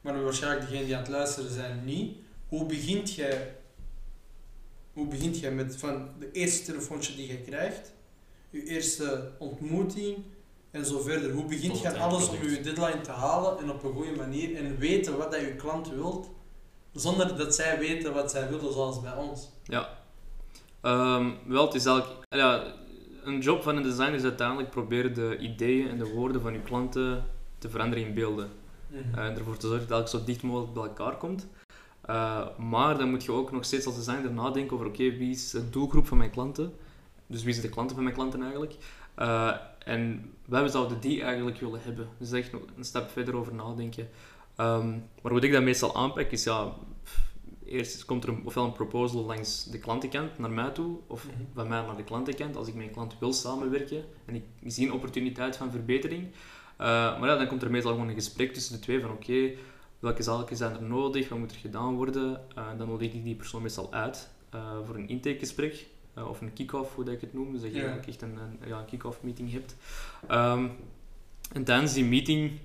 maar waarschijnlijk degenen die aan het luisteren zijn niet. Hoe begint jij, hoe begint jij met van de eerste telefoontje die je krijgt, je eerste ontmoeting en zo verder? Hoe begint het alles om je deadline te halen en op een goede manier en weten wat dat je klant wilt, zonder dat zij weten wat zij willen, zoals bij ons? Ja. Ehm, wel, het is eigenlijk... Ja, een job van een designer is uiteindelijk proberen de ideeën en de woorden van je klanten te veranderen in beelden. Mhm. Eh, en ervoor te zorgen dat het zo dicht mogelijk bij elkaar komt. Eh, maar dan moet je ook nog steeds als designer nadenken over oké, wie is de doelgroep van mijn klanten? Dus wie zijn de klanten van mijn klanten eigenlijk? Eh, en wij zouden die eigenlijk willen hebben. Dus echt nog een stap verder over nadenken. Ehm, maar hoe ik dat meestal aanpak is ja, eerst komt er een, ofwel een proposal langs de klantenkant naar mij toe, of Mhm. van mij naar de klantenkant, als ik met een klant wil samenwerken en ik zie een opportuniteit van verbetering. Uh, maar ja, dan komt er meestal gewoon een gesprek tussen de twee van oké, welke zaken zijn er nodig, wat moet er gedaan worden. Uh, dan nodig ik die persoon meestal uit uh, voor een intakegesprek of een kick-off, hoe dat ik het noem. Dus dat je eigenlijk echt een, een, ja, kick-off meeting hebt. Um, en tijdens die meeting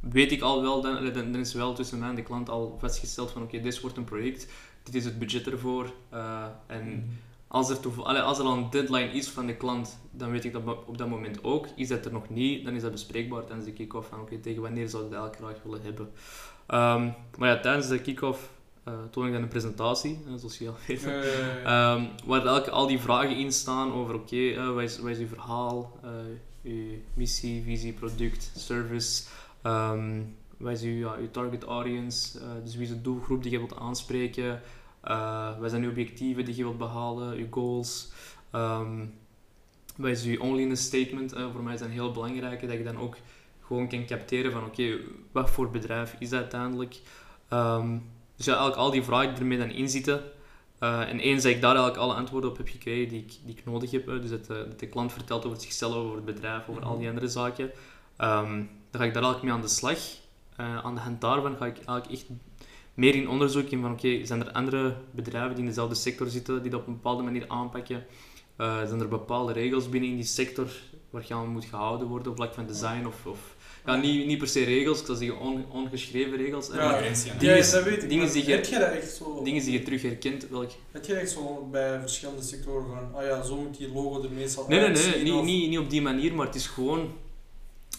weet ik al wel, dan, dan, dan is wel tussen mij en de klant al vastgesteld van oké, dit wordt een project, dit is het budget ervoor. Uh, en Mhm. als er, toeval, allee, als er al een deadline is van de klant, dan weet ik dat op dat moment ook. Is dat er nog niet, dan is dat bespreekbaar tijdens de kick-off van oké, tegen wanneer zou ik dat eigenlijk graag willen hebben. Um, maar ja, tijdens de kick-off uh, toon ik dan een presentatie, uh, zoals je al weet. Um, waar elke, al die vragen in staan over oké, okay, uh, wat, is, wat is uw verhaal, uw missie, visie, product, service, um, wat is uw, ja, uw target audience, uh, dus wie is de doelgroep die je wilt aanspreken, uh, wat zijn uw objectieven die je wilt behalen, uw goals, um, wat is uw only statement, uh, voor mij is dat heel belangrijk, dat je dan ook gewoon kan capteren van oké, okay, wat voor bedrijf is dat uiteindelijk. Um, dus ja, eigenlijk al die vragen die ermee dan in zitten, uh, en eens dat ik daar eigenlijk alle antwoorden op heb gekregen die ik, die ik nodig heb, dus dat, dat de klant vertelt over zichzelf, over het bedrijf, over al die andere zaken, um, dan ga ik daar eigenlijk mee aan de slag. Uh, aan de hand daarvan ga ik eigenlijk echt meer in onderzoek in van oké, okay, zijn er andere bedrijven die in dezelfde sector zitten, die dat op een bepaalde manier aanpakken? Uh, zijn er bepaalde regels binnen in die sector waar je aan moet gehouden worden op vlak van design of, of ja, niet, niet per se regels, ik zou zeggen on, ongeschreven regels. Ja, ja, dingen, ja, dat weet ik. dingen die je, heb je dat echt zo... Dingen die je terug herkent, welk? Heb je echt zo bij verschillende sectoren van, ah ja, zo moet die logo er meestal Nee, nee, nee, niet, of- niet, niet op die manier, maar het is gewoon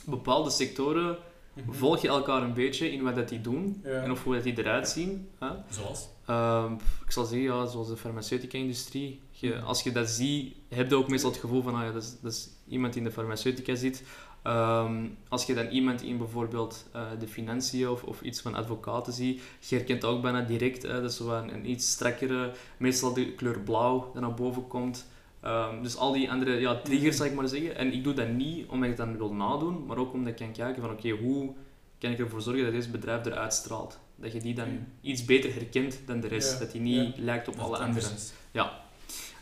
bepaalde sectoren Mhm. volg je elkaar een beetje in wat dat die doen Ja. en of hoe dat die eruit zien. Hè? Zoals? Ehm, ik zal zeggen, ja, zoals de farmaceutica-industrie. Je, Mhm. als je dat ziet, heb je ook meestal het gevoel van, ah, ja, dat, is, dat is iemand die in de farmaceutica zit. Ehm, als je dan iemand in bijvoorbeeld eh, de financiën of, of iets van advocaten ziet, je herkent ook bijna direct, hè, dat is zo een, een iets strakkere, meestal de kleur blauw dat naar boven komt. Ehm, dus al die andere ja, triggers, zal ik maar zeggen. En ik doe dat niet omdat ik dat wil nadoen, maar ook omdat ik kan kijken van oké, hoe kan ik ervoor zorgen dat deze bedrijf eruit straalt? Dat je die dan Mm. iets beter herkent dan de rest, Ja, dat die niet lijkt op Dat alle anderen. is.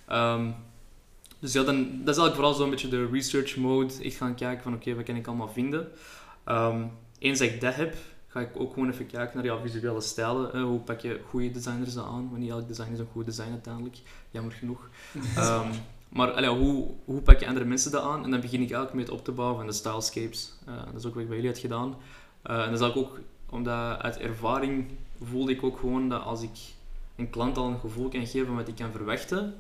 Ehm, dus ja, dan, dat is eigenlijk vooral zo'n beetje de research mode. Ik ga kijken van oké, wat kan ik allemaal vinden. Ehm, eens dat ik dat heb, ga ik ook gewoon even kijken naar ja, visuele stijlen. hè. hoe pak je goede designers aan? Want niet elk design is een goed design uiteindelijk, jammer genoeg. Ehm, maar allee, hoe, hoe pak je andere mensen dat aan? En dan begin ik eigenlijk met op te bouwen van de stylescapes. Eh, dat is ook wat ik bij jullie had gedaan. Eh, en dat is eigenlijk ook omdat uit ervaring voelde ik ook gewoon dat als ik een klant al een gevoel kan geven wat hij kan verwachten,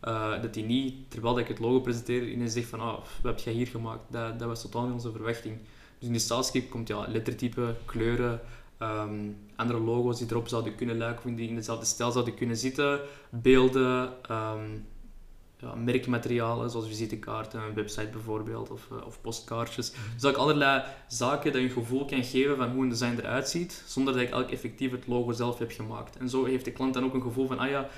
eh, dat hij niet, terwijl dat ik het logo presenteer, ineens zegt van ah, wat heb jij hier gemaakt? Dat, dat was totaal niet onze verwachting. Dus in die stylescape komt ja, lettertype, kleuren, ehm, andere logo's die erop zouden kunnen lijken of die in dezelfde stijl zouden kunnen zitten, beelden, ehm, ja, merkmaterialen zoals visitekaarten, een website bijvoorbeeld of, eh, of postkaartjes. Dus ook allerlei zaken dat je een gevoel kan geven van hoe een design eruit ziet, zonder dat ik eigenlijk effectief het logo zelf heb gemaakt. En zo heeft de klant dan ook een gevoel van, ah ja,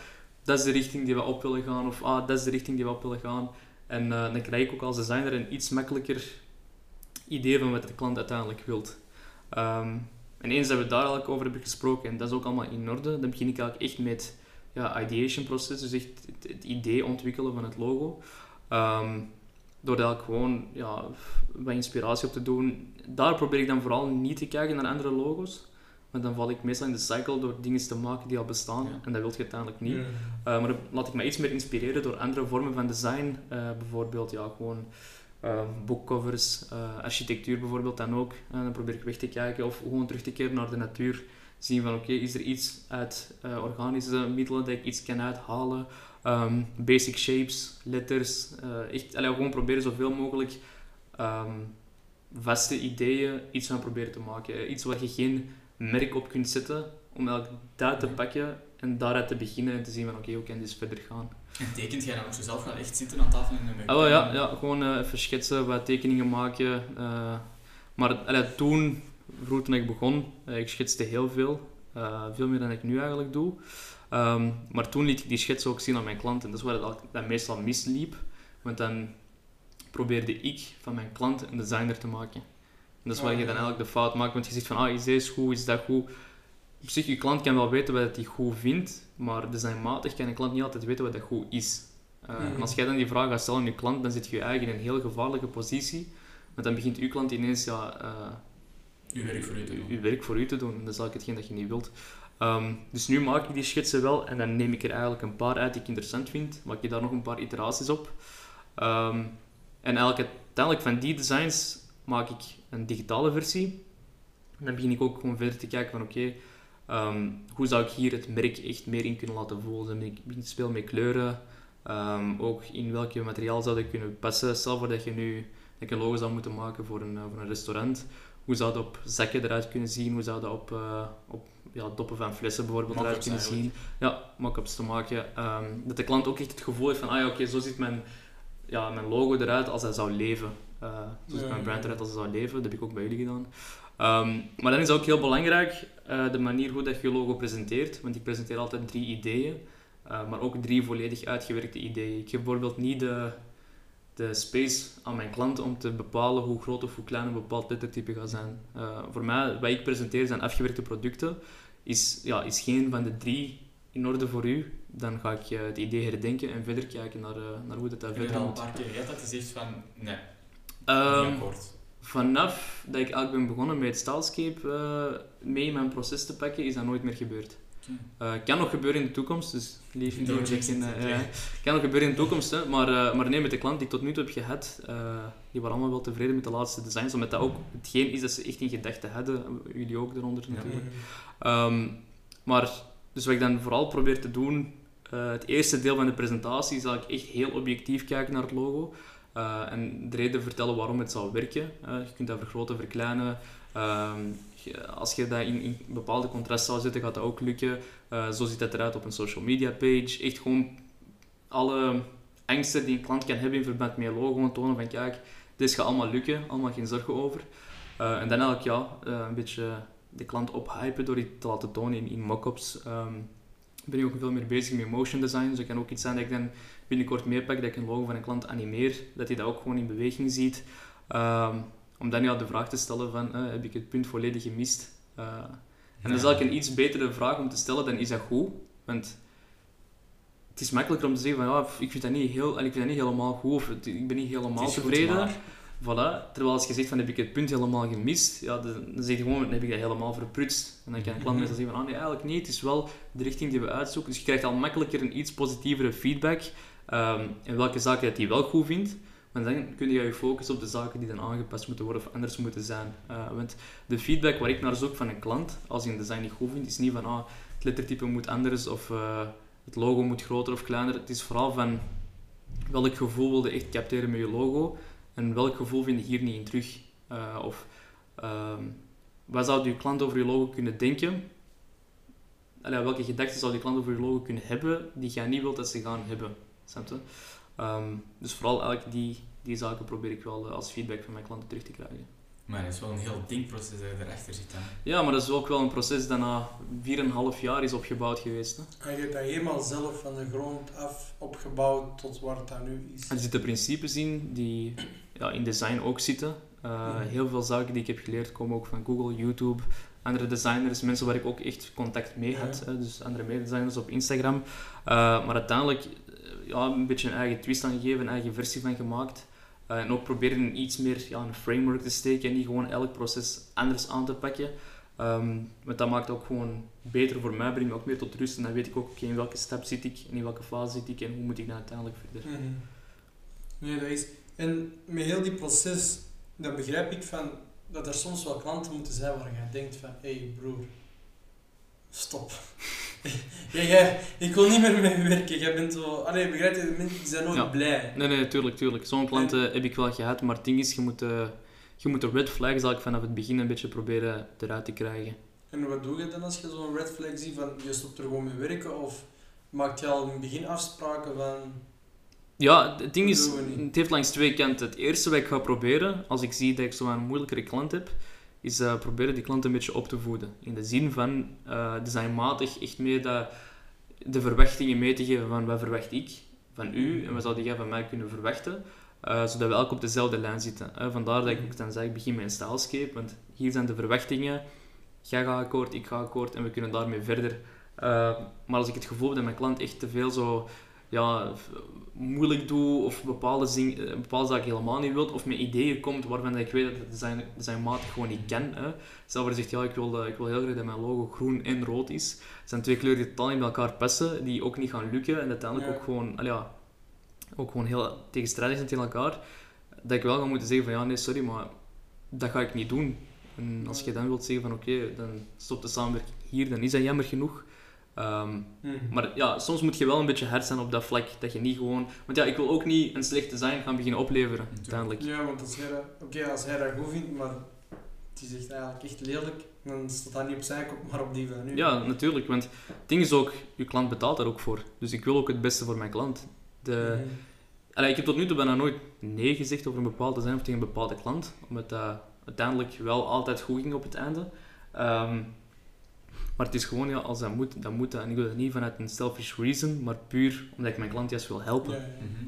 dat is de richting die we op willen gaan, of ah, dat is de richting die we op willen gaan. En eh, dan krijg ik ook als designer een iets makkelijker idee van wat de klant uiteindelijk wilt. Ehm, en eens dat we daar eigenlijk over hebben gesproken, en dat is ook allemaal in orde, dan begin ik eigenlijk echt met ja, ideation proces, dus echt het, het idee ontwikkelen van het logo. Ehm, door daar gewoon ja, wat inspiratie op te doen. Daar probeer ik dan vooral niet te kijken naar andere logo's. Want dan val ik meestal in de cycle door dingen te maken die al bestaan. Ja. En dat wil je uiteindelijk niet. Ja. Uh, maar dan laat ik me iets meer inspireren door andere vormen van design. Uh, bijvoorbeeld, ja, gewoon Ehm, boekcovers, eh, architectuur bijvoorbeeld dan ook. En dan probeer ik weg te kijken of gewoon terug te keren naar de natuur. Zien van oké, is er iets uit eh, organische middelen dat ik iets kan uithalen? Ehm, basic shapes, letters. eh, echt allee, gewoon proberen zoveel mogelijk ehm, vaste ideeën iets van proberen te maken. Iets waar je geen merk op kunt zetten, om eigenlijk dat te Ja. pakken en daaruit te beginnen en te zien van oké, hoe kan dit verder gaan. En tekent jij dan ook zo zelf wel echt zitten aan tafel en met Ah, wel, ja, ja, gewoon eh, even schetsen, wat tekeningen maken. eh. maar allee, toen, vroeger toen ik begon, eh, ik schetste heel veel. veel meer dan ik nu eigenlijk doe. Ehm, maar toen liet ik die schetsen ook zien aan mijn klanten. Dat is waar het dat meestal misliep. Want dan probeerde ik van mijn klant een designer te maken. En dat is waar Ah, je dan eigenlijk de fout maakt. Want je zegt van, ah, is deze goed, is dat goed? Op zich, je klant kan wel weten wat hij goed vindt. Maar designmatig kan een klant niet altijd weten wat dat goed is. Uh, Mhm. En als jij dan die vraag gaat stellen aan je klant, dan zit je je eigen in een heel gevaarlijke positie. Want dan begint je klant ineens ja, eh, Uw werk voor u te doen. uw werk voor u te doen. En dat is eigenlijk hetgeen dat je niet wilt. Ehm, dus nu maak ik die schetsen wel en dan neem ik er eigenlijk een paar uit die ik interessant vind. Maak je daar nog een paar iteraties op. Ehm, en eigenlijk uiteindelijk van die designs maak ik een digitale versie. En dan begin ik ook gewoon verder te kijken van oké, ehm, hoe zou ik hier het merk echt meer in kunnen laten voelen. Ik spelen met kleuren. Ehm, ook in welke materiaal zou dat kunnen passen. Stel voor dat je nu dat je een logo zou moeten maken voor een, eh, voor een restaurant. Hoe zou dat op zakken eruit kunnen zien? Hoe zou dat op, eh, op ja, doppen van flessen bijvoorbeeld eruit kunnen zien? Ja, mock-ups te maken. Ehm, dat de klant ook echt het gevoel heeft van, ah ja, oké, zo ziet mijn, ja, mijn logo eruit als hij zou leven. Eh, zo ziet Ja, mijn brand eruit als hij zou leven. Dat heb ik ook bij jullie gedaan. Ehm, maar dan is ook heel belangrijk eh, de manier hoe dat je je logo presenteert. Want ik presenteer altijd drie ideeën, eh, maar ook drie volledig uitgewerkte ideeën. Ik geef bijvoorbeeld niet de, de space aan mijn klant om te bepalen hoe groot of hoe klein een bepaald lettertype gaat zijn. Eh, voor mij, wat ik presenteer zijn afgewerkte producten. Is, ja, is geen van de drie in orde voor u, dan ga ik het idee herdenken en verder kijken naar, naar hoe dat je verder al een moet. paar keer gehad dat je zegt van, nee, Ehm, niet akkoord. Vanaf dat ik eigenlijk ben begonnen met Stylescape eh, mee in mijn proces te pakken, is dat nooit meer gebeurd. Eh, kan nog gebeuren in de toekomst, dus jinx in, ja. kan nog gebeuren in de toekomst, hè, maar, eh, maar nee, met de klant die ik tot nu toe heb gehad, eh, die waren allemaal wel tevreden met de laatste designs, omdat dat ook hetgeen is dat ze echt in gedachten hadden, jullie ook eronder natuurlijk. Ehm, maar, dus wat ik dan vooral probeer te doen, het eerste deel van de presentatie is eigenlijk echt heel objectief kijken naar het logo. Eh, en de reden vertellen waarom het zou werken. Eh, je kunt dat vergroten, verkleinen. Ehm, je- als je dat in, in bepaalde contrast zou zetten, gaat dat ook lukken. Eh, zo ziet dat eruit op een social media page. Echt gewoon alle angsten die een klant kan hebben in verband met je logo, tonen van kijk, dit gaat allemaal lukken, allemaal geen zorgen over. En dan eigenlijk ja, eh, een beetje de klant ophypen door iets te laten tonen in, in mock-ups. Ehm, ben ik ook veel meer bezig met motion design. Dus het kan ook iets zijn dat ik dan binnenkort meepak, dat ik een logo van een klant animeer, dat hij dat ook gewoon in beweging ziet. Ehm, om dan ja, de vraag te stellen van, eh, heb ik het punt volledig gemist? Eh, en dat is eigenlijk een iets betere vraag om te stellen dan is dat goed? Want het is makkelijker om te zeggen van, ja, ik vind dat niet, heel, ik vind dat niet helemaal goed of ik ben niet helemaal tevreden. maar- Voilà. Terwijl als je zegt van heb ik het punt helemaal gemist, ja, dan, dan zeg je gewoon heb ik dat helemaal verprutst. En dan kan een klant Mhm. meestal zeggen van ah, nee, eigenlijk niet, het is wel de richting die we uitzoeken. Dus je krijgt al makkelijker een iets positievere feedback ehm in welke zaken dat hij wel goed vindt. Want dan kun je je focussen op de zaken die dan aangepast moeten worden of anders moeten zijn. Eh, want de feedback waar ik naar zoek van een klant, als hij een design niet goed vindt, is niet van ah, het lettertype moet anders of eh, het logo moet groter of kleiner. Het is vooral van welk gevoel wilde echt capteren met je logo en welk gevoel vind je hier niet in terug. Eh, of ehm, wat zou je klant over je logo kunnen denken? Allee, welke gedachten zou die klant over je logo kunnen hebben die jij niet wilt dat ze gaan hebben? Snap je? Ehm, dus vooral eigenlijk die, die zaken probeer ik wel eh, als feedback van mijn klanten terug te krijgen. Maar het is wel een heel denkproces dat je erachter zit dan. Ja, maar dat is ook wel een proces dat na 4,5 jaar is opgebouwd geweest. Hè. En je hebt dat helemaal zelf van de grond af opgebouwd tot waar het dat nu is. Er zitten principes in die ja, in design ook zitten. Uh, Mhm. Heel veel zaken die ik heb geleerd komen ook van Google, YouTube, andere designers, mensen waar ik ook echt contact mee had. Ja. hè, dus andere mededesigners op Instagram. Uh, maar uiteindelijk ja, een beetje een eigen twist aan gegeven, een eigen versie van gemaakt. Uh, en ook proberen iets meer ja, een framework te steken en niet gewoon elk proces anders aan te pakken. Um, want dat maakt ook gewoon beter voor mij, brengt me ook meer tot rust. En dan weet ik ook okay, in welke stap zit ik in welke fase zit ik en hoe moet ik dan uiteindelijk verder. Mhm. Nee, dat is... En met heel die proces, dan begrijp ik van dat er soms wel klanten moeten zijn waar je denkt van, hé hey broer, stop. ja, jij, ik wil niet meer met je werken. Jij bent zo, allee, begrijp je, mensen zijn nooit Ja. blij. Nee, nee, tuurlijk, tuurlijk. Zo'n klanten heb ik wel gehad, maar het ding is, je moet, eh, je moet de red flags eigenlijk vanaf het begin een beetje proberen eruit te krijgen. En wat doe je dan als je zo'n red flag ziet van je stopt er gewoon mee werken of maakt je al in het begin afspraken van Ja, het ding is, Dat doen we niet. het heeft langs twee kanten. Het eerste wat ik ga proberen, als ik zie dat ik zo'n moeilijkere klant heb, is eh, proberen die klant een beetje op te voeden. In de zin van eh designmatig echt meer dat, de verwachtingen mee te geven van wat verwacht ik van u en wat zou jij van mij kunnen verwachten. eh, zodat we elk op dezelfde lijn zitten. vandaar dat ik ook dan zeg, ik begin met een stylescape, want hier zijn de verwachtingen. Jij gaat akkoord, ik ga akkoord en we kunnen daarmee verder. Maar als ik het gevoel heb dat mijn klant echt te veel zo ja, moeilijk doe of bepaalde, zing, eh, bepaalde zaken helemaal niet wilt of met ideeën komt waarvan ik weet dat het design, designmatig gewoon niet kan. Hè. Stel voor zegt, ja, ik wil, eh, ik wil heel graag dat mijn logo groen en rood is. Zijn twee kleuren die totaal niet bij elkaar passen, die ook niet gaan lukken en uiteindelijk Ja. ook gewoon, al ja, ook gewoon heel tegenstrijdig zijn tegen elkaar. Dat ik wel ga moeten zeggen van ja, nee, sorry, maar dat ga ik niet doen. En als je dan wilt zeggen van oké, dan stopt de samenwerking hier, dan is dat jammer genoeg. Ehm, maar ja, soms moet je wel een beetje hard zijn op dat vlak. Dat je niet gewoon... Want ja, ik wil ook niet een slecht design gaan beginnen opleveren, uiteindelijk. Ja, want als hij dat, oké, als hij dat goed vindt, maar het is echt eigenlijk echt lelijk, dan staat dat niet op zijn kop, maar op die van nu. Ja, natuurlijk. Want het ding is ook, je klant betaalt daar ook voor. Dus ik wil ook het beste voor mijn klant. De, Mhm. Allee, ik heb tot nu toe bijna nooit nee gezegd over een bepaald design of tegen een bepaalde klant. Omdat dat uiteindelijk wel altijd goed ging op het einde. Ehm, maar het is gewoon, ja, als dat moet, dan moet dat. En ik doe dat niet vanuit een selfish reason, maar puur omdat ik mijn klant juist wil helpen. Ja, ja. Mhm.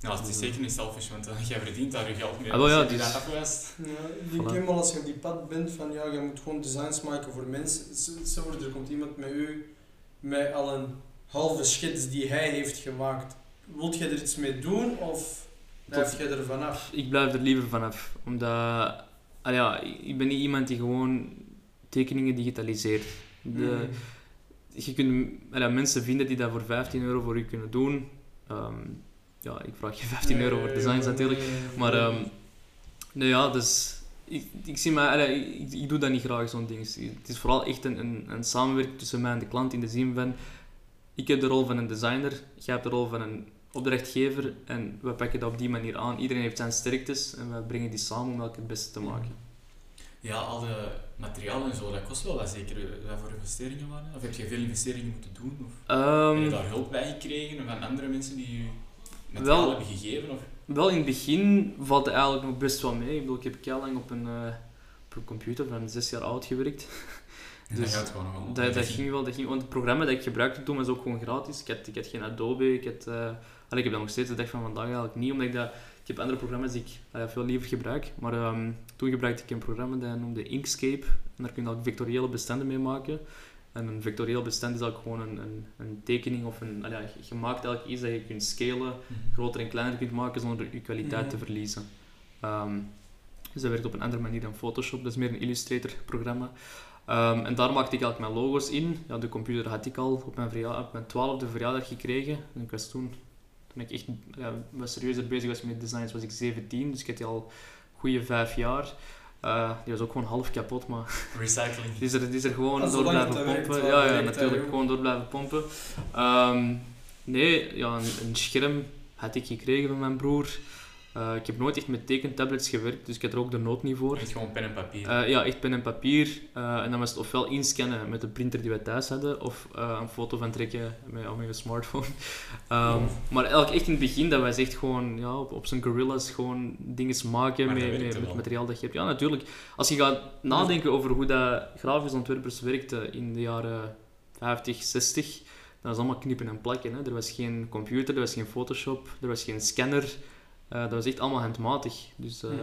Ja, het is zeker niet selfish, want eh, jij verdient daar je geld mee. Ah, wel ja, als je die dus- dat afwijst. Ja, ik denk Voilà. als je op die pad bent van ja, je moet gewoon designs maken voor mensen. Z- Stel voor, er komt iemand met u met al een halve schets die hij heeft gemaakt. Wilt jij er iets mee doen of blijf jij er vanaf? Ik blijf er liever vanaf. Omdat... ah ja, ik ben niet iemand die gewoon tekeningen digitaliseert. De, je kunt ja, mensen vinden die dat voor 15 euro voor u kunnen doen. Ehm, ja, ik vraag je 15 euro voor designs natuurlijk. Maar nee, ja, dus ik, ik zie mij, allee, ik, ik doe dat niet graag, zo'n ding. Het is vooral echt een, een, een samenwerking tussen mij en de klant in de zin van, ik heb de rol van een designer, jij hebt de rol van een opdrachtgever en we pakken dat op die manier aan. Iedereen heeft zijn sterktes en we brengen die samen om elk het beste te maken. Ja, al de materialen en zo, dat kost wel wat zeker. eh, Wat voor investeringen waren? Of heb je veel investeringen moeten doen? Of heb Ehm, je daar hulp bij gekregen van andere mensen die je materiaal Wel- hebben gegeven? Of? Wel, in het begin valt het eigenlijk nog best wel mee. Ik bedoel, ik heb heel lang op een, eh, op een computer van zes jaar oud gewerkt. Dus dat gaat gewoon wel. Dat, dat ging wel, dat ging, want het programma dat ik gebruikte toen was ook gewoon gratis. Ik had, ik had geen Adobe, ik, had, allee, ik heb dat nog steeds de dag van vandaag eigenlijk niet, omdat ik dat... Ik heb andere programma's die ik allee, veel liever gebruik, maar ehm, toen gebruikte ik een programma dat noemde Inkscape. En daar kun je ook vectoriële bestanden mee maken. En een vectorieel bestand is ook gewoon een, een, een tekening of een... Je maakt eigenlijk iets dat je kunt scalen, Mhm. groter en kleiner kunt maken zonder je kwaliteit te Mhm. verliezen. Ehm, dus dat werkt op een andere manier dan Photoshop, dat is meer een Illustrator-programma. Ehm, en daar maakte ik eigenlijk mijn logo's in. Ja, de computer had ik al op mijn, verja- op mijn twaalfde verjaardag gekregen. En ik was toen, toen ik echt wat serieuzer bezig was met designs, was ik 17, dus ik had die al goede vijf jaar. Eh, die was ook gewoon half kapot, maar Recycling. die is er, die is er gewoon Ah, door blijven pompen. ja, ja, natuurlijk. Gewoon door blijven pompen. Ehm, nee, ja, een, een scherm had ik gekregen van mijn broer. Eh, ik heb nooit echt met tekentablets gewerkt, dus ik had er ook de nood niet voor. Echt gewoon pen en papier. Eh, ja, echt pen en papier. Eh, en dan was het ofwel inscannen met de printer die we thuis hadden, of een foto van trekken met, op mijn smartphone. Ehm, Maar eigenlijk echt in het begin, dat was echt gewoon ja, op, op zijn gorillas gewoon dingen maken dat met, met, met het materiaal dat je hebt. Ja, natuurlijk. Als je gaat nadenken over hoe dat grafisch ontwerpers werkten in de jaren 50, 60, dan was allemaal knippen en plakken. Hè. Er was geen computer, er was geen Photoshop, er was geen scanner. Eh, dat was echt allemaal handmatig. Dus eh, Mhm.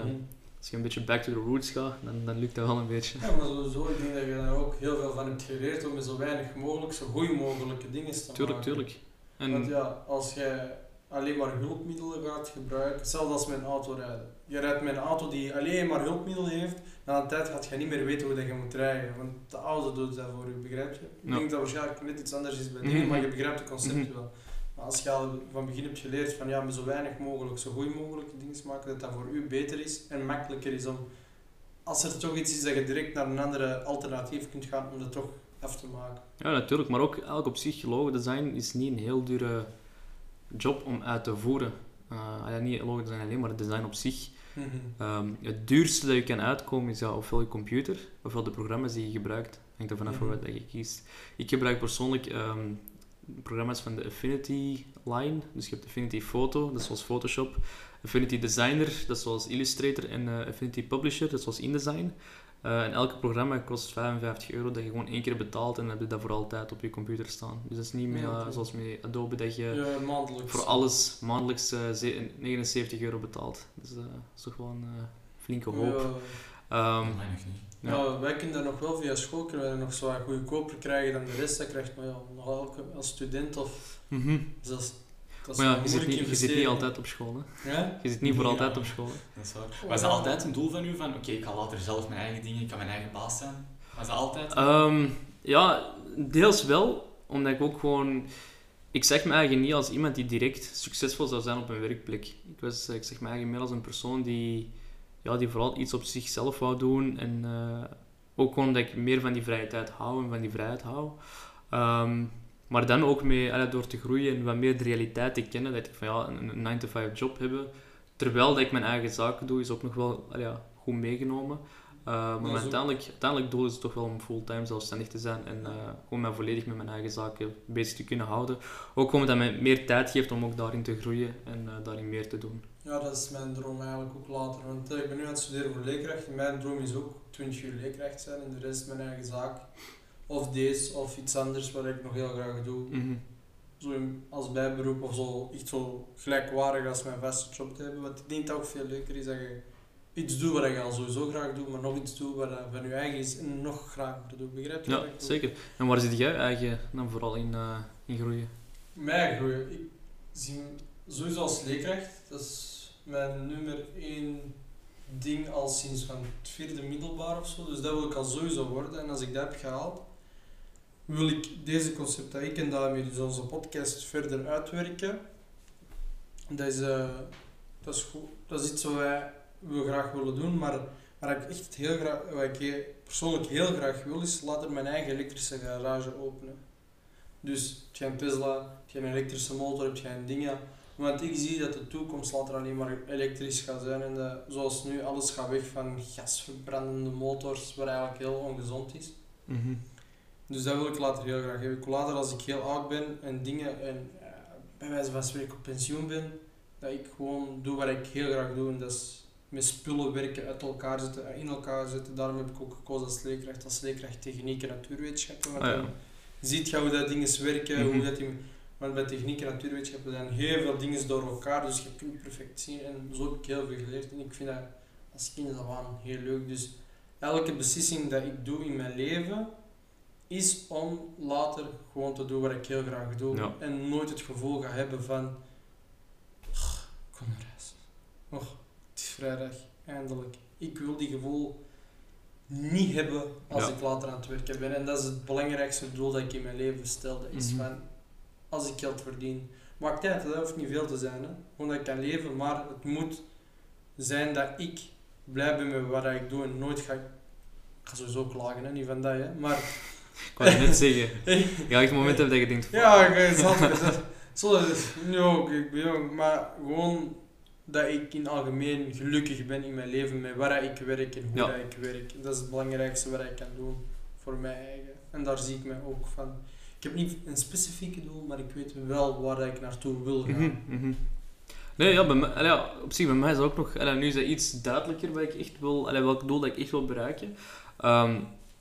als je een beetje back to the roots gaat, dan, dan lukt dat wel een beetje. Ja, maar sowieso, ik denk dat je daar ook heel veel van hebt geleerd om met zo weinig mogelijk, zo goed mogelijke dingen te Tuurlijk, maken. tuurlijk. Want En, ja, als jij alleen maar hulpmiddelen gaat gebruiken, hetzelfde als met een auto rijden. Je rijdt met een auto die alleen maar hulpmiddelen heeft, na een tijd gaat je niet meer weten hoe dat je moet rijden. Want de auto doet dat voor je, begrijp je? Ik denk dat waarschijnlijk net iets anders is bij Mhm. dingen, maar je begrijpt het concept Mhm. wel. Maar als je al van begin hebt geleerd van ja, zo weinig mogelijk, zo goed mogelijk dingen maken, dat dat voor u beter is en makkelijker is om, als er toch iets is dat je direct naar een andere alternatief kunt gaan om dat toch af te maken. Ja, natuurlijk. Maar ook elk op zich logodesign is niet een heel dure job om uit te voeren. Uh, ja, niet logodesign alleen, maar het design op zich. Ehm, het duurste dat je kan uitkomen is ja, ofwel je computer, ofwel de programma's die je gebruikt. Hangt er vanaf mm wat je kiest. Ik gebruik persoonlijk ehm, programma's van de Affinity line. Dus je hebt Affinity Photo, dat is zoals Photoshop. Affinity Designer, dat is zoals Illustrator. En uh, Affinity Publisher, dat is zoals InDesign. Uh, en elke programma kost 55 euro dat je gewoon één keer betaalt en dan heb je dat voor altijd op je computer staan. Dus dat is niet meer uh, zoals met Adobe dat je ja, voor alles maandelijks 79 euro betaalt. Dus dat is toch wel een flinke hoop. Ja. Um, ja. wij kunnen dat nog wel via school kunnen nog zo goedkoper krijgen dan de rest dat krijgt, maar ja, nog elke, als student of mm -hmm. dus dat maar ja, je zit, niet, je zit niet altijd op school. Hè? Ja? Je zit niet voor altijd op school. Hè? Dat is waar. Was dat altijd een doel van u? Van oké, ik ga later zelf mijn eigen dingen, ik kan mijn eigen baas zijn? Was dat altijd? Um, ja, deels wel. Omdat ik ook gewoon... Ik zeg me eigenlijk niet als iemand die direct succesvol zou zijn op een werkplek. Ik, was, ik zeg me eigenlijk meer als een persoon die ja, die vooral iets op zichzelf wou doen. En uh, ook gewoon dat ik meer van die vrije tijd hou en van die vrijheid hou. Um, maar dan ook mee, allee, door te groeien en wat meer de realiteit te kennen, dat ik van ja, een 9-to-5 job hebben, terwijl dat ik mijn eigen zaken doe, is ook nog wel allee, ja, goed meegenomen. Uh, maar mijn uiteindelijk, uiteindelijk doel is het toch wel om fulltime zelfstandig te zijn en uh, gewoon mij volledig met mijn eigen zaken bezig te kunnen houden. Ook omdat dat mij meer tijd geeft om ook daarin te groeien en uh, daarin meer te doen. Ja, dat is mijn droom eigenlijk ook later. Want ik ben nu aan het studeren voor leerkracht mijn droom is ook 20 uur leerkracht zijn en de rest mijn eigen zaak. Of deze of iets anders wat ik nog heel graag doe. Mm -hmm. Zo als bijberoep of zo, echt zo gelijkwaardig als mijn vaste job te hebben. Want ik denk dat ook veel leuker is dat je iets doet wat je al sowieso graag doet, maar nog iets doet wat van je eigen is en nog graag doet. Begrijp je? Ja, zeker. En waar zit jij eigen dan vooral in, uh, in groeien? Mij groeien? Ik zie sowieso als leerkracht. Dat is mijn nummer één ding al sinds van het vierde middelbaar of zo. Dus dat wil ik al sowieso worden. En als ik dat heb gehaald, wil ik deze concept dat ik en daarmee dus onze podcast verder uitwerken. Dat is, uh, dat is, goed. Dat is iets wat wij we graag willen doen, maar waar ik echt heel graag, wat ik persoonlijk heel graag wil, is later mijn eigen elektrische garage openen. Dus heb je een Tesla, heb je een elektrische motor, heb je dingen want ik zie dat de toekomst later alleen maar elektrisch gaat zijn. En de, zoals nu, alles gaat weg van gasverbrandende motors, wat eigenlijk heel ongezond is. Mhm. Dus dat wil ik later heel graag hebben. Ik wil later, als ik heel oud ben en dingen, en uh, bij wijze van spreken op pensioen ben, dat ik gewoon doe wat ik heel graag doe. En dat is met spullen werken, uit elkaar zetten, in elkaar zetten. Daarom heb ik ook gekozen als leerkracht, als leerkracht techniek en natuurwetenschappen. Want ah, ja. dan ziet je hoe dat dingen werken, Mhm. hoe dat die want bij techniek en natuurwetenschappen zijn heel veel dingen door elkaar, dus je kunt perfect zien. En zo heb ik heel veel geleerd. En ik vind dat als kind dat wel heel leuk. Dus elke beslissing dat ik doe in mijn leven, is om later gewoon te doen wat ik heel graag doe. Ja. En nooit het gevoel ga hebben van, "Oh, ik kom naar huis. Oh, het is vrijdag, eindelijk. Ik wil die gevoel niet hebben als Ja. ik later aan het werken ben. En dat is het belangrijkste doel dat ik in mijn leven stelde. Is Mhm. van, als ik geld verdien. Maakt uit, dat hoeft niet veel te zijn. Hè. Gewoon dat ik kan leven, maar het moet zijn dat ik blij ben met wat ik doe en nooit ga... Ik ga sowieso klagen, hè. niet van dat, hè. Maar Ik wou het net zeggen. Ja, echt moment hebben dat je denkt... ja, ik zal het Zo, dat is nu ook, ik ben jong, maar gewoon dat ik in het algemeen gelukkig ben in mijn leven met waar ik werk en hoe Ja. dat ik werk. Dat is het belangrijkste wat ik kan doen voor mij eigen. En daar zie ik me ook van. Ik heb niet een specifieke doel, maar ik weet wel waar ik naartoe wil gaan. Mhm, mhm. Nee, ja, bij op zich bij mij is dat ook nog... nu is dat iets duidelijker wat ik echt wil... welk doel dat ik echt wil bereiken. Ehm,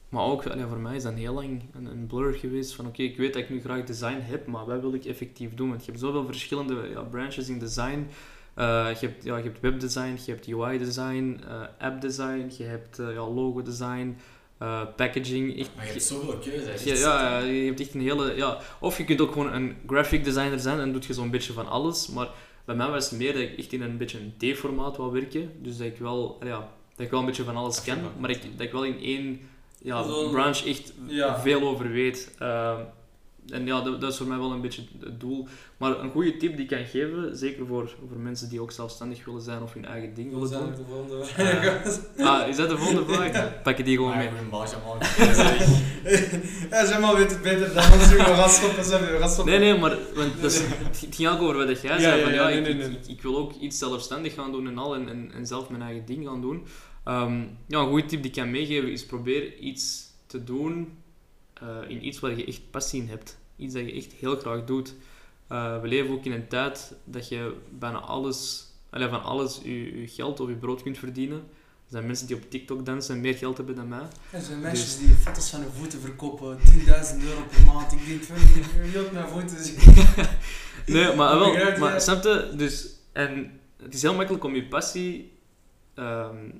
maar ook, voor mij is dat heel lang een, een blur geweest van oké, ik weet dat ik nu graag design heb, maar wat wil ik effectief doen? Want je hebt zoveel verschillende branches in design. Eh, je, hebt, ja, je hebt webdesign, je hebt UI-design, eh app-design, je hebt eh, ja, logo-design, eh, packaging. Echt, Maar je hebt zoveel keuze. ja, ja, je hebt echt een hele... Ja, of je kunt ook gewoon een graphic designer zijn en doet je zo'n beetje van alles. Maar bij mij was het meer dat ik echt in een beetje een D-formaat wou werken. Dus dat ik wel, ja, dat ik wel een beetje van alles ken. Maar ik, dat ik wel in één ja, Zo'n- branch echt veel over weet. Ehm, en ja, dat, dat is voor mij wel een beetje het doel. Maar een goede tip die ik kan geven, zeker voor, voor mensen die ook zelfstandig willen zijn of hun eigen ding willen zijn doen. op de volgende Ja. Ah, is dat de volgende vraag? Pak je die gewoon Maar mee. een balletje maken. Ja, zeg maar, weet het beter dan ons. We gaan stoppen, zeg, we gaan stoppen. Nee, nee, maar want dat is, het ging ook over wat jij Ja, zei. ja, van, ja, ja, nee, ik, nee, ik- nee. Ik, ik wil ook iets zelfstandig gaan doen en al en, en, en zelf mijn eigen ding gaan doen. Ehm, ja, een goede tip die ik kan meegeven is probeer iets te doen eh, in iets waar je echt passie in hebt. Iets dat je echt heel graag doet. Eh, we leven ook in een tijd dat je bijna alles, allee, van alles je, je geld of je brood kunt verdienen. Er zijn mensen die op TikTok dansen en meer geld hebben dan mij. Er zijn meisjes Dus- die foto's van hun voeten verkopen, 10.000 euro per maand. Ik denk je wilt mijn voeten zien. Nee, maar, wel, maar snap je? Dus, en het is heel makkelijk om je passie ehm,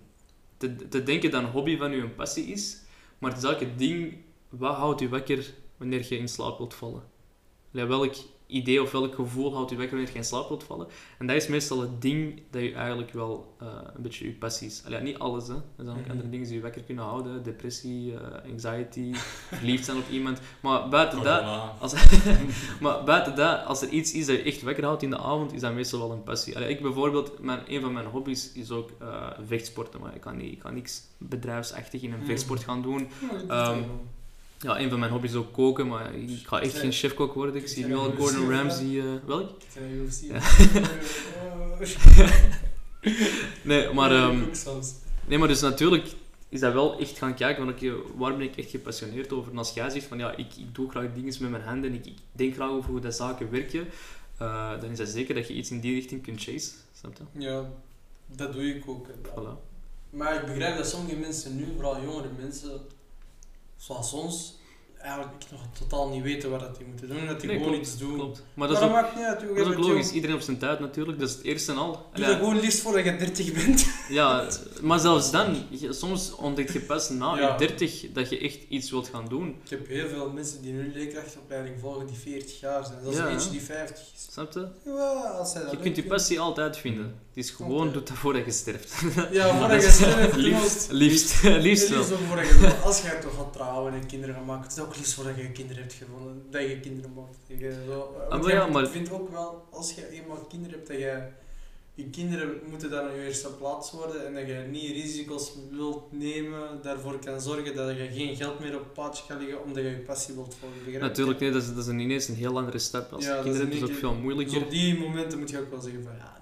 te, te denken dat een hobby van je een passie is. Maar het is het ding, wat houdt je wakker wanneer je in slaap wilt vallen? Welk idee of welk gevoel houdt je wakker wanneer je in slaap wilt vallen? En dat is meestal het ding dat je eigenlijk wel eh, een beetje je passie is. Allee, niet alles, hè. er zijn ook Mhm. andere dingen die je wakker kunnen houden. Depressie, eh, anxiety, verliefd zijn op iemand. Maar buiten dat... Corona. Als, maar buiten dat, als er iets is dat je echt wakker houdt in de avond, is dat meestal wel een passie. Allee, ik bijvoorbeeld, mijn, een van mijn hobby's is ook eh, vechtsporten, maar ik kan, niet, ik kan niks bedrijfsachtig in een Hmm. vechtsport gaan doen. Dat Ehm. Ja, een van mijn hobby's is ook koken, maar ik ga echt geen chefkok worden. Ik zie nu al Gordon Ramsay... eh, welk? Ja. Nee, maar... Soms. Nee, maar dus natuurlijk is dat wel echt gaan kijken, van oké, waar ben ik echt gepassioneerd over? En als jij zegt van ja, ik, ik doe graag dingen met mijn handen en ik, ik denk graag over hoe dat zaken werken, eh, dan is dat zeker dat je iets in die richting kunt chasen. Snap je? Ja, dat doe ik ook. Voilà. Maar ik begrijp dat sommige mensen nu, vooral jongere mensen, zoals ons, eigenlijk nog totaal niet weten wat dat die moeten doen. Dat die Nee, gewoon klopt, iets doen. Klopt. Maar Maar dat dat, is ook, maakt niet uit. dat is ook logisch. Iedereen op zijn tijd natuurlijk, dat is het eerste en al. Doe Allee, dat gewoon liefst voordat je 30 bent. Ja, maar zelfs dan, je- soms ontdekt je pas na Ja. je 30 dat je echt iets wilt gaan doen. Ik heb heel veel mensen die nu leerkrachtopleiding volgen die 40 jaar zijn. Dat is Ja, een eentje die 50 is. Snap je? Ja, als dat Je kunt je passie altijd vinden. Het is gewoon, Altijd. doe dat voordat je sterft. Ja, voordat je dat is- sterft. liefst. Liefst, liefst wel. Liefst ook voordat je, als jij toch gaat trouwen en kinderen gaat maken, het is ook liefst voordat je kinderen hebt gevonden, dat je kinderen maakt. Je zo, Ah, want maar jij ja, maar- Ik vind ook wel, als je eenmaal kinderen hebt, dat je, je kinderen moeten dan op je eerste plaats worden en dat je niet risico's wilt nemen, daarvoor kan zorgen dat je geen geld meer op het paadje gaat liggen omdat je je passie wilt volgen. Je? Natuurlijk, nee, dat is, dat is ineens een heel andere stap. Als Ja, je dat kinderen is een ook veel beetje- Dus moeilijker. op die momenten moet je ook wel zeggen van, ja.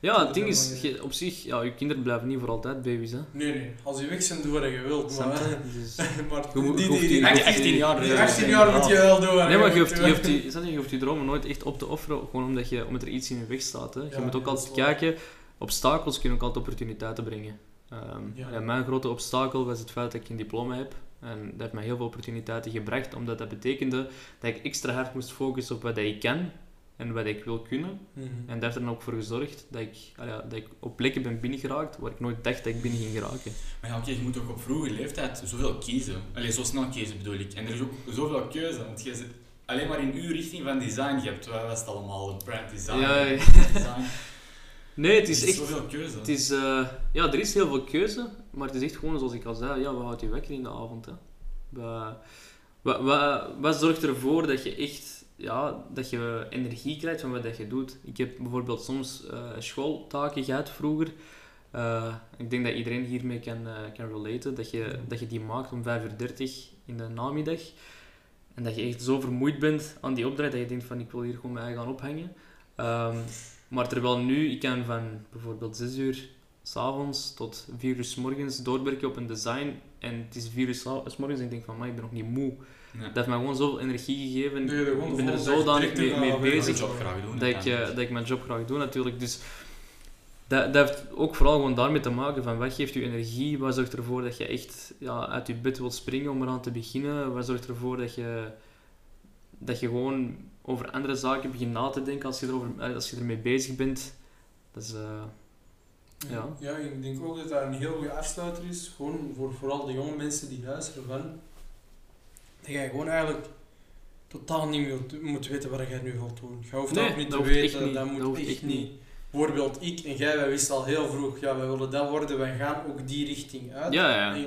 Ja, het ding is je, op zich, ja, je kinderen blijven niet voor altijd baby's, hè. Nee, nee. Als je weg zijn, doe wat je wilt. Maar? Dus- maar Je die, die, die- die, je hoeft 18 die- jaar, die ja. 18 jaar moet je wel doen. Nee, maar je hoeft, je, hoeft die, je, je hoeft die dromen nooit echt op te offeren, gewoon omdat, je, omdat er iets in je weg staat. Hè. Je Ja, moet ook altijd kijken, obstakels kunnen ook altijd opportuniteiten brengen. Ehm, Ja. ja, mijn grote obstakel was het feit dat ik een diploma heb. En dat heeft mij heel veel opportuniteiten gebracht, omdat dat betekende dat ik extra hard moest focussen op wat ik kan en wat ik wil kunnen. Mhm. En dat heeft er dan ook voor gezorgd dat ik, ja, dat ik op plekken ben binnengeraakt waar ik nooit dacht dat ik binnen ging geraken. Maar ja, oké, je moet ook op vroege leeftijd zoveel kiezen. Allee, zo snel kiezen bedoel ik. En er is ook zoveel keuze, want je zit alleen maar in uw richting van design. Je hebt, wat was het allemaal, brand design, Ja, ja. design. Nee, het Er is is echt... zoveel keuze. Het is, eh, ja, er is heel veel keuze, maar het is echt gewoon zoals ik al zei, ja, wat houdt je wekker in de avond? Hè? Wat, wat, wat, wat zorgt ervoor dat je echt ja, dat je energie krijgt van wat je doet? Ik heb bijvoorbeeld soms eh, schooltaken gehad vroeger. Eh, ik denk dat iedereen hiermee kan, eh, kan relaten, dat je, dat je die maakt om 5 uur 30 in de namiddag. En dat je echt zo vermoeid bent aan die opdracht dat je denkt van ik wil hier gewoon mij gaan ophangen. Ehm, maar terwijl nu, ik kan van bijvoorbeeld 6 uur s'avonds tot 4 uur s morgens doorwerken op een design. En het is 4 uur s morgens en ik denk van, maar ik ben nog niet moe. Ja. Dat heeft mij gewoon zoveel energie gegeven. Nee, ik ben er zodanig mee, mee bezig je job graag doen. dat ik, eh, dat ik mijn job graag doe natuurlijk. Dus dat, dat heeft ook vooral gewoon daarmee te maken van wat geeft je energie, wat zorgt ervoor dat je echt ja, uit je bed wilt springen om eraan te beginnen, wat zorgt ervoor dat je, dat je gewoon over andere zaken begint na te denken als je, erover, eh, als je ermee bezig bent. Dat is, eh, Ja. ja, ik denk ook dat dat een heel goede afsluiter is. Gewoon voor vooral de jonge mensen die luisteren van. Dat jij gewoon eigenlijk totaal niet moet, moet weten wat jij nu wilt doen. Je hoeft Nee, dat ook niet dat te weten, niet. dat moet echt, echt niet. niet. Bijvoorbeeld ik en jij, wij wisten al heel vroeg, ja, wij willen dat worden, wij gaan ook die richting uit. ja, ja. En, eh,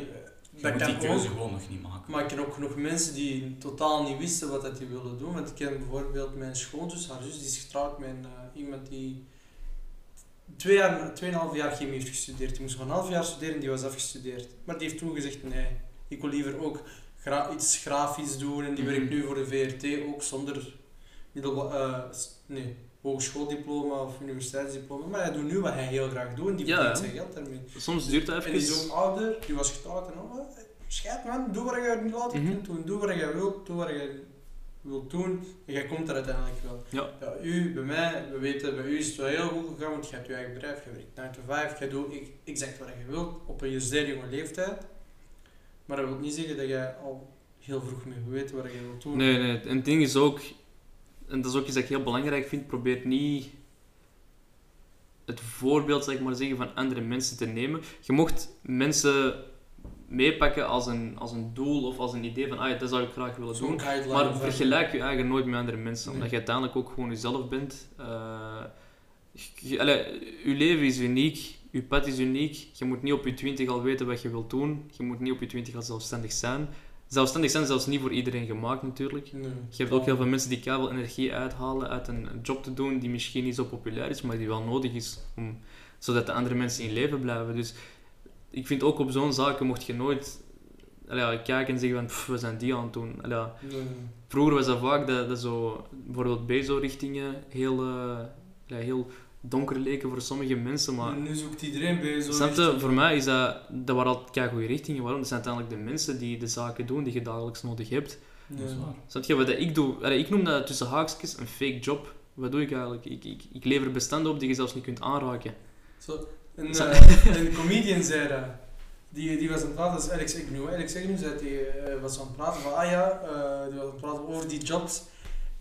Je dat moet kan die keuze ook. gewoon nog niet maken. Maar ik ken ook genoeg mensen die totaal niet wisten wat dat die wilden doen. Want ik ken bijvoorbeeld mijn schoonzus, haar zus, die is getrouwd met eh, iemand die twee jaar, tweeënhalf jaar chemie heeft gestudeerd. Die moest nog een half jaar studeren en die was afgestudeerd. Maar die heeft toen gezegd, nee, ik wil liever ook gra- iets grafisch doen. En die Mhm. werkt nu voor de VRT ook zonder eh, s- nee, hogeschooldiploma of universiteitsdiploma. Maar hij doet nu wat hij heel graag doet en die Ja, verdient ja. zijn geld daarmee. Soms duurt dat En die is even. ook ouder, die was getrouwd en al. eh, Scheid man, doe wat je niet later Mhm. kunt doen. Doe wat je wilt, doe wat je wilt doen. En jij komt er uiteindelijk wel. Ja. u, bij mij, we weten, bij u is het wel heel goed gegaan, want je hebt je eigen bedrijf, je werkt 9 to 5, je doet e- exact wat je wilt op een zeer jonge leeftijd. Maar dat wil niet zeggen dat jij al heel vroeg mee weet wat je wilt doen. Nee, nee. En het ding is ook, en dat is ook iets dat ik heel belangrijk vind, probeer niet het voorbeeld zeg maar, zeggen, van andere mensen te nemen. Je mocht mensen meepakken als een, als een doel of als een idee van, ah, ja, dat zou ik graag willen doen. Maar vergelijk je eigen nooit met andere mensen, Nee. omdat je uiteindelijk ook gewoon jezelf bent. Eh, je, allee, je leven is uniek, je pad is uniek. Je moet niet op je twintig al weten wat je wilt doen. Je moet niet op je twintig al zelfstandig zijn. Zelfstandig zijn is zelfs niet voor iedereen gemaakt natuurlijk. Nee. Je hebt ook heel veel mensen die keihard energie uithalen uit een job te doen die misschien niet zo populair is, maar die wel nodig is om, zodat de andere mensen in leven blijven. Dus ik vind ook op zo'n zaken mocht je nooit allee, ja, kijken en zeggen van "Pff, we zijn die aan het doen. Allee, ja, Nee. vroeger was dat vaak dat, dat zo, bijvoorbeeld Bezo-richtingen heel, ja, heel donker leken voor sommige mensen, maar En nu zoekt iedereen bij zo'n Snap je? richting. Voor mij is dat, dat waren altijd kei goede richtingen. Waarom? Dat zijn uiteindelijk de mensen die de zaken doen die je dagelijks nodig hebt. Dat is waar. Snap je? Wat dat ik doe, allee, ik noem dat tussen haakjes een fake job. Wat doe ik eigenlijk? Ik, ik, ik lever bestanden op die je zelfs niet kunt aanraken. Zo, een, eh, een comedian zei dat. Die, die was aan het praten, dat is Alex Agnew. Alex Agnew zei, die eh, was aan het praten van, ah ja, eh, die was aan het praten over die jobs.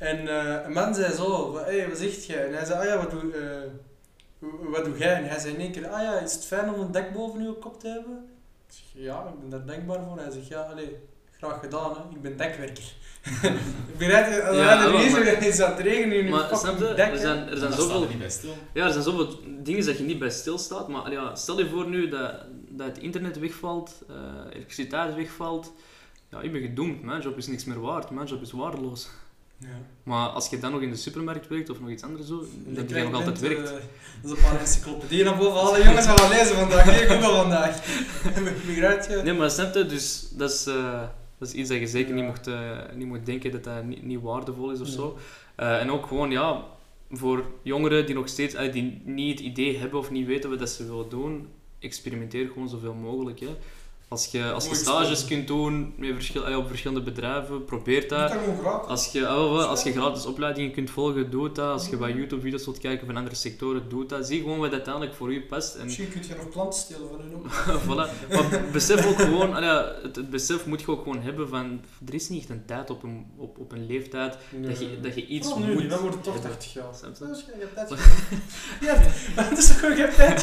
En eh, een man zei zo, hey, wat zegt jij? En hij zei, ah ja, wat doe, eh, wat doe jij? En hij zei in één keer, ah ja, is het fijn om een dak boven je kop te hebben? Ik zeg, ja, ik ben daar dankbaar voor. Hij zegt, ja, allee, graag gedaan, hè. ik ben dekwerker. ik begrijp je, als Ja, er is aan het regenen in Maar je? dak, Er zijn, er zijn zoveel we niet bij stil. Ja, er zijn zoveel dingen dat je niet bij stilstaat. Maar ja, stel je voor nu dat, dat het internet wegvalt, eh elektriciteit wegvalt. Ja, ik ben gedoemd. Mijn job is niks meer waard. Mijn job is waardeloos. Ja. Maar als je dan nog in de supermarkt werkt of nog iets anders zo, Dan dat je nog altijd werkt. eh, dat is een paar encyclopedieën naar boven. Alle jongens gaan lezen vandaag. Nee, Google vandaag. Begrijp je? Nee, maar snap je? Dus dat is, eh, dat is iets dat je zeker Ja. niet, mocht, eh, niet moet denken dat dat niet, niet waardevol is of Nee. zo. En ook gewoon, ja, voor jongeren die nog steeds die niet het idee hebben of niet weten wat dat ze willen doen, experimenteer gewoon zoveel mogelijk. Hè. Als je, als je stages kunt doen met verschil, eh, op verschillende bedrijven, probeer dat. Als je, ah, als je gratis opleidingen kunt volgen, doe dat. Als je bij YouTube-video's wilt kijken van andere sectoren, doe dat. Zie gewoon wat uiteindelijk voor u past. En Misschien kun je nog klanten stelen van hun ook. voilà. Maar besef ook gewoon, allee, ja, het, het besef moet je ook gewoon hebben van, er is niet echt een tijd op een, op, op een leeftijd dat je, dat je iets Oh, nu moet. niet, dan wordt het toch hebben. 80 jaar. Je? Je hebt tijd Ja, dat is toch gewoon, je hebt tijd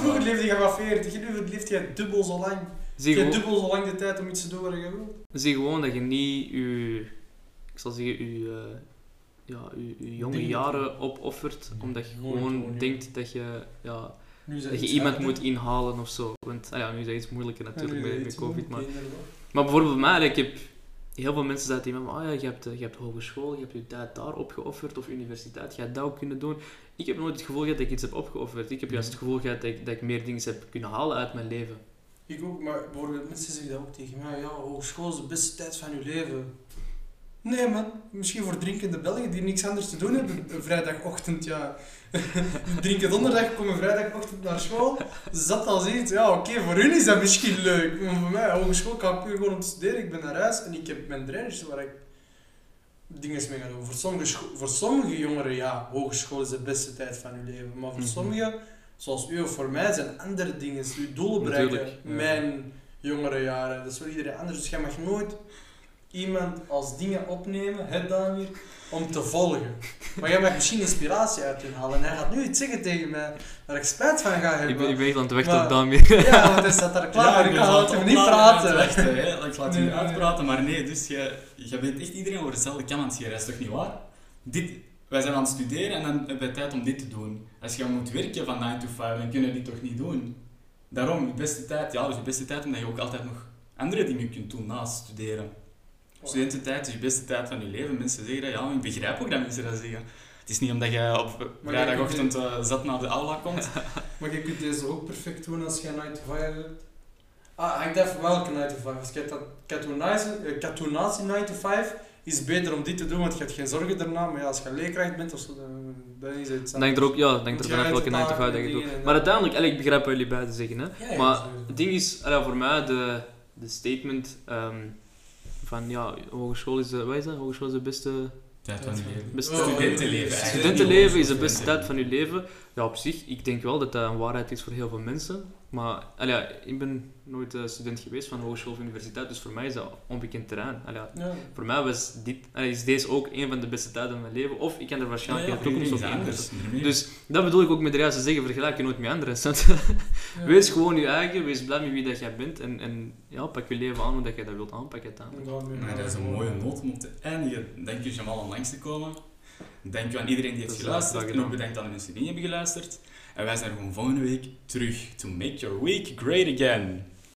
Vroeger leefde je maar 40, nu leeft je dubbel zo lang. Zie Je hebt dubbel zo lang de tijd om iets te doen wat je wilt. zie gewoon dat je niet je, ik zal zeggen, je, eh, ja, je, je jonge jaren opoffert, omdat je Nooit gewoon doen, ja. denkt dat je, ja, dat je iemand moet inhalen of zo. Want ah ja, nu is dat iets moeilijker natuurlijk met, met COVID. Maar, maar bijvoorbeeld bij mij, ik heb heel veel mensen zeiden tegen me, ah ja, je hebt, eh, je hebt hogeschool, je hebt je tijd daar opgeofferd, of universiteit, je hebt dat ook kunnen doen. Ik heb nooit het gevoel gehad dat ik iets heb opgeofferd. Ik heb juist het gevoel gehad dat ik, dat ik meer dingen heb kunnen halen uit mijn leven. Ik ook, maar bijvoorbeeld mensen zeggen dat ook tegen mij. Ja, hogeschool is de beste tijd van je leven. Nee man, misschien voor drinkende Belgen die niks anders te doen hebben. Een vrijdagochtend, ja. Drinken donderdag, komen vrijdagochtend naar school. Zat als iets. Ja, oké, voor hun is dat misschien leuk. Maar voor mij, hogeschool kan ik puur gewoon om te studeren. Ik ben naar huis en ik heb mijn drainage waar ik dingen mee ga doen. Voor sommige, voor sommige jongeren, ja, hogeschool is de beste tijd van je leven. Maar voor Mhm. sommigen, zoals u of voor mij, zijn andere dingen. Je doelen bereiken. Ja. Mijn jongere jaren, dat is voor iedereen anders. Dus jij mag nooit iemand als dingen opnemen, het dan weer, om te volgen. Maar jij mag misschien inspiratie uit hun halen. En hij gaat nu iets zeggen tegen mij waar ik spijt van ga hebben. Ik ben, ik ben echt aan het wachten op. Ja, want hij staat daar klaar, maar ik kan laten hem niet praten. Wachten, hè. Ik laat Nee, nee. uitpraten, maar nee, dus je, je bent echt iedereen over hetzelfde kam aan het scheren. Dat is toch niet waar? Dit, wij zijn aan het studeren en dan hebben wij tijd om dit te doen. Als je moet werken van 9 to 5, dan kunnen we dit toch niet doen? Daarom, je beste tijd, ja, dus je beste tijd omdat je ook altijd nog andere dingen kunt doen naast studeren. Studententijd is je beste tijd van je leven. Mensen zeggen dat, ja, ik begrijp ook dat mensen dat zeggen. Het is niet omdat je op vrijdagochtend eh, zat naar de aula komt. Maar je kunt deze ook perfect doen als je een 9 to 5 hebt. Ah, hangt even welke 9 to 5. Als je katoenatie 9 to 5 is beter om dit te doen, want je hebt geen zorgen daarna. Maar ja, als je leerkracht bent of zo, dan, dan is het Denk er ook, ja, denk er vanaf welke de 9 to 5 taak dat je doet. Maar uiteindelijk, ik begrijp wat jullie beiden zeggen. Hè. Ja, ja, Maar het ding is, allee, voor mij, de, de statement ehm, van ja, hogeschool is de, wat is dat? Hogeschool is de beste Tijd van je leven. Beste- Studentenleven eigenlijk. Studentenleven is de beste tijd van studentenleven. je leven. Ja, op zich, ik denk wel dat dat een waarheid is voor heel veel mensen. Maar allee, ja, ik ben nooit eh, student geweest van hogeschool of universiteit, dus voor mij is dat onbekend terrein. Allee, ja, Ja. voor mij was dit, allee, is deze ook een van de beste tijden van mijn leven. Of ik kan er waarschijnlijk in de toekomst ook iedereen in. Dus dat bedoel ik ook met de juiste zeggen, vergelijk je nooit met anderen. Wees gewoon je eigen, wees blij met wie dat jij bent en, en ja, pak je leven aan hoe dat je dat wilt aanpakken. dat is een mooie noot om op te eindigen. Dank je Jamal om langs te komen. Dank aan iedereen die heeft geluisterd. En ook bedankt aan de mensen die niet hebben geluisterd. En wij zijn er gewoon volgende week terug to make your week great again.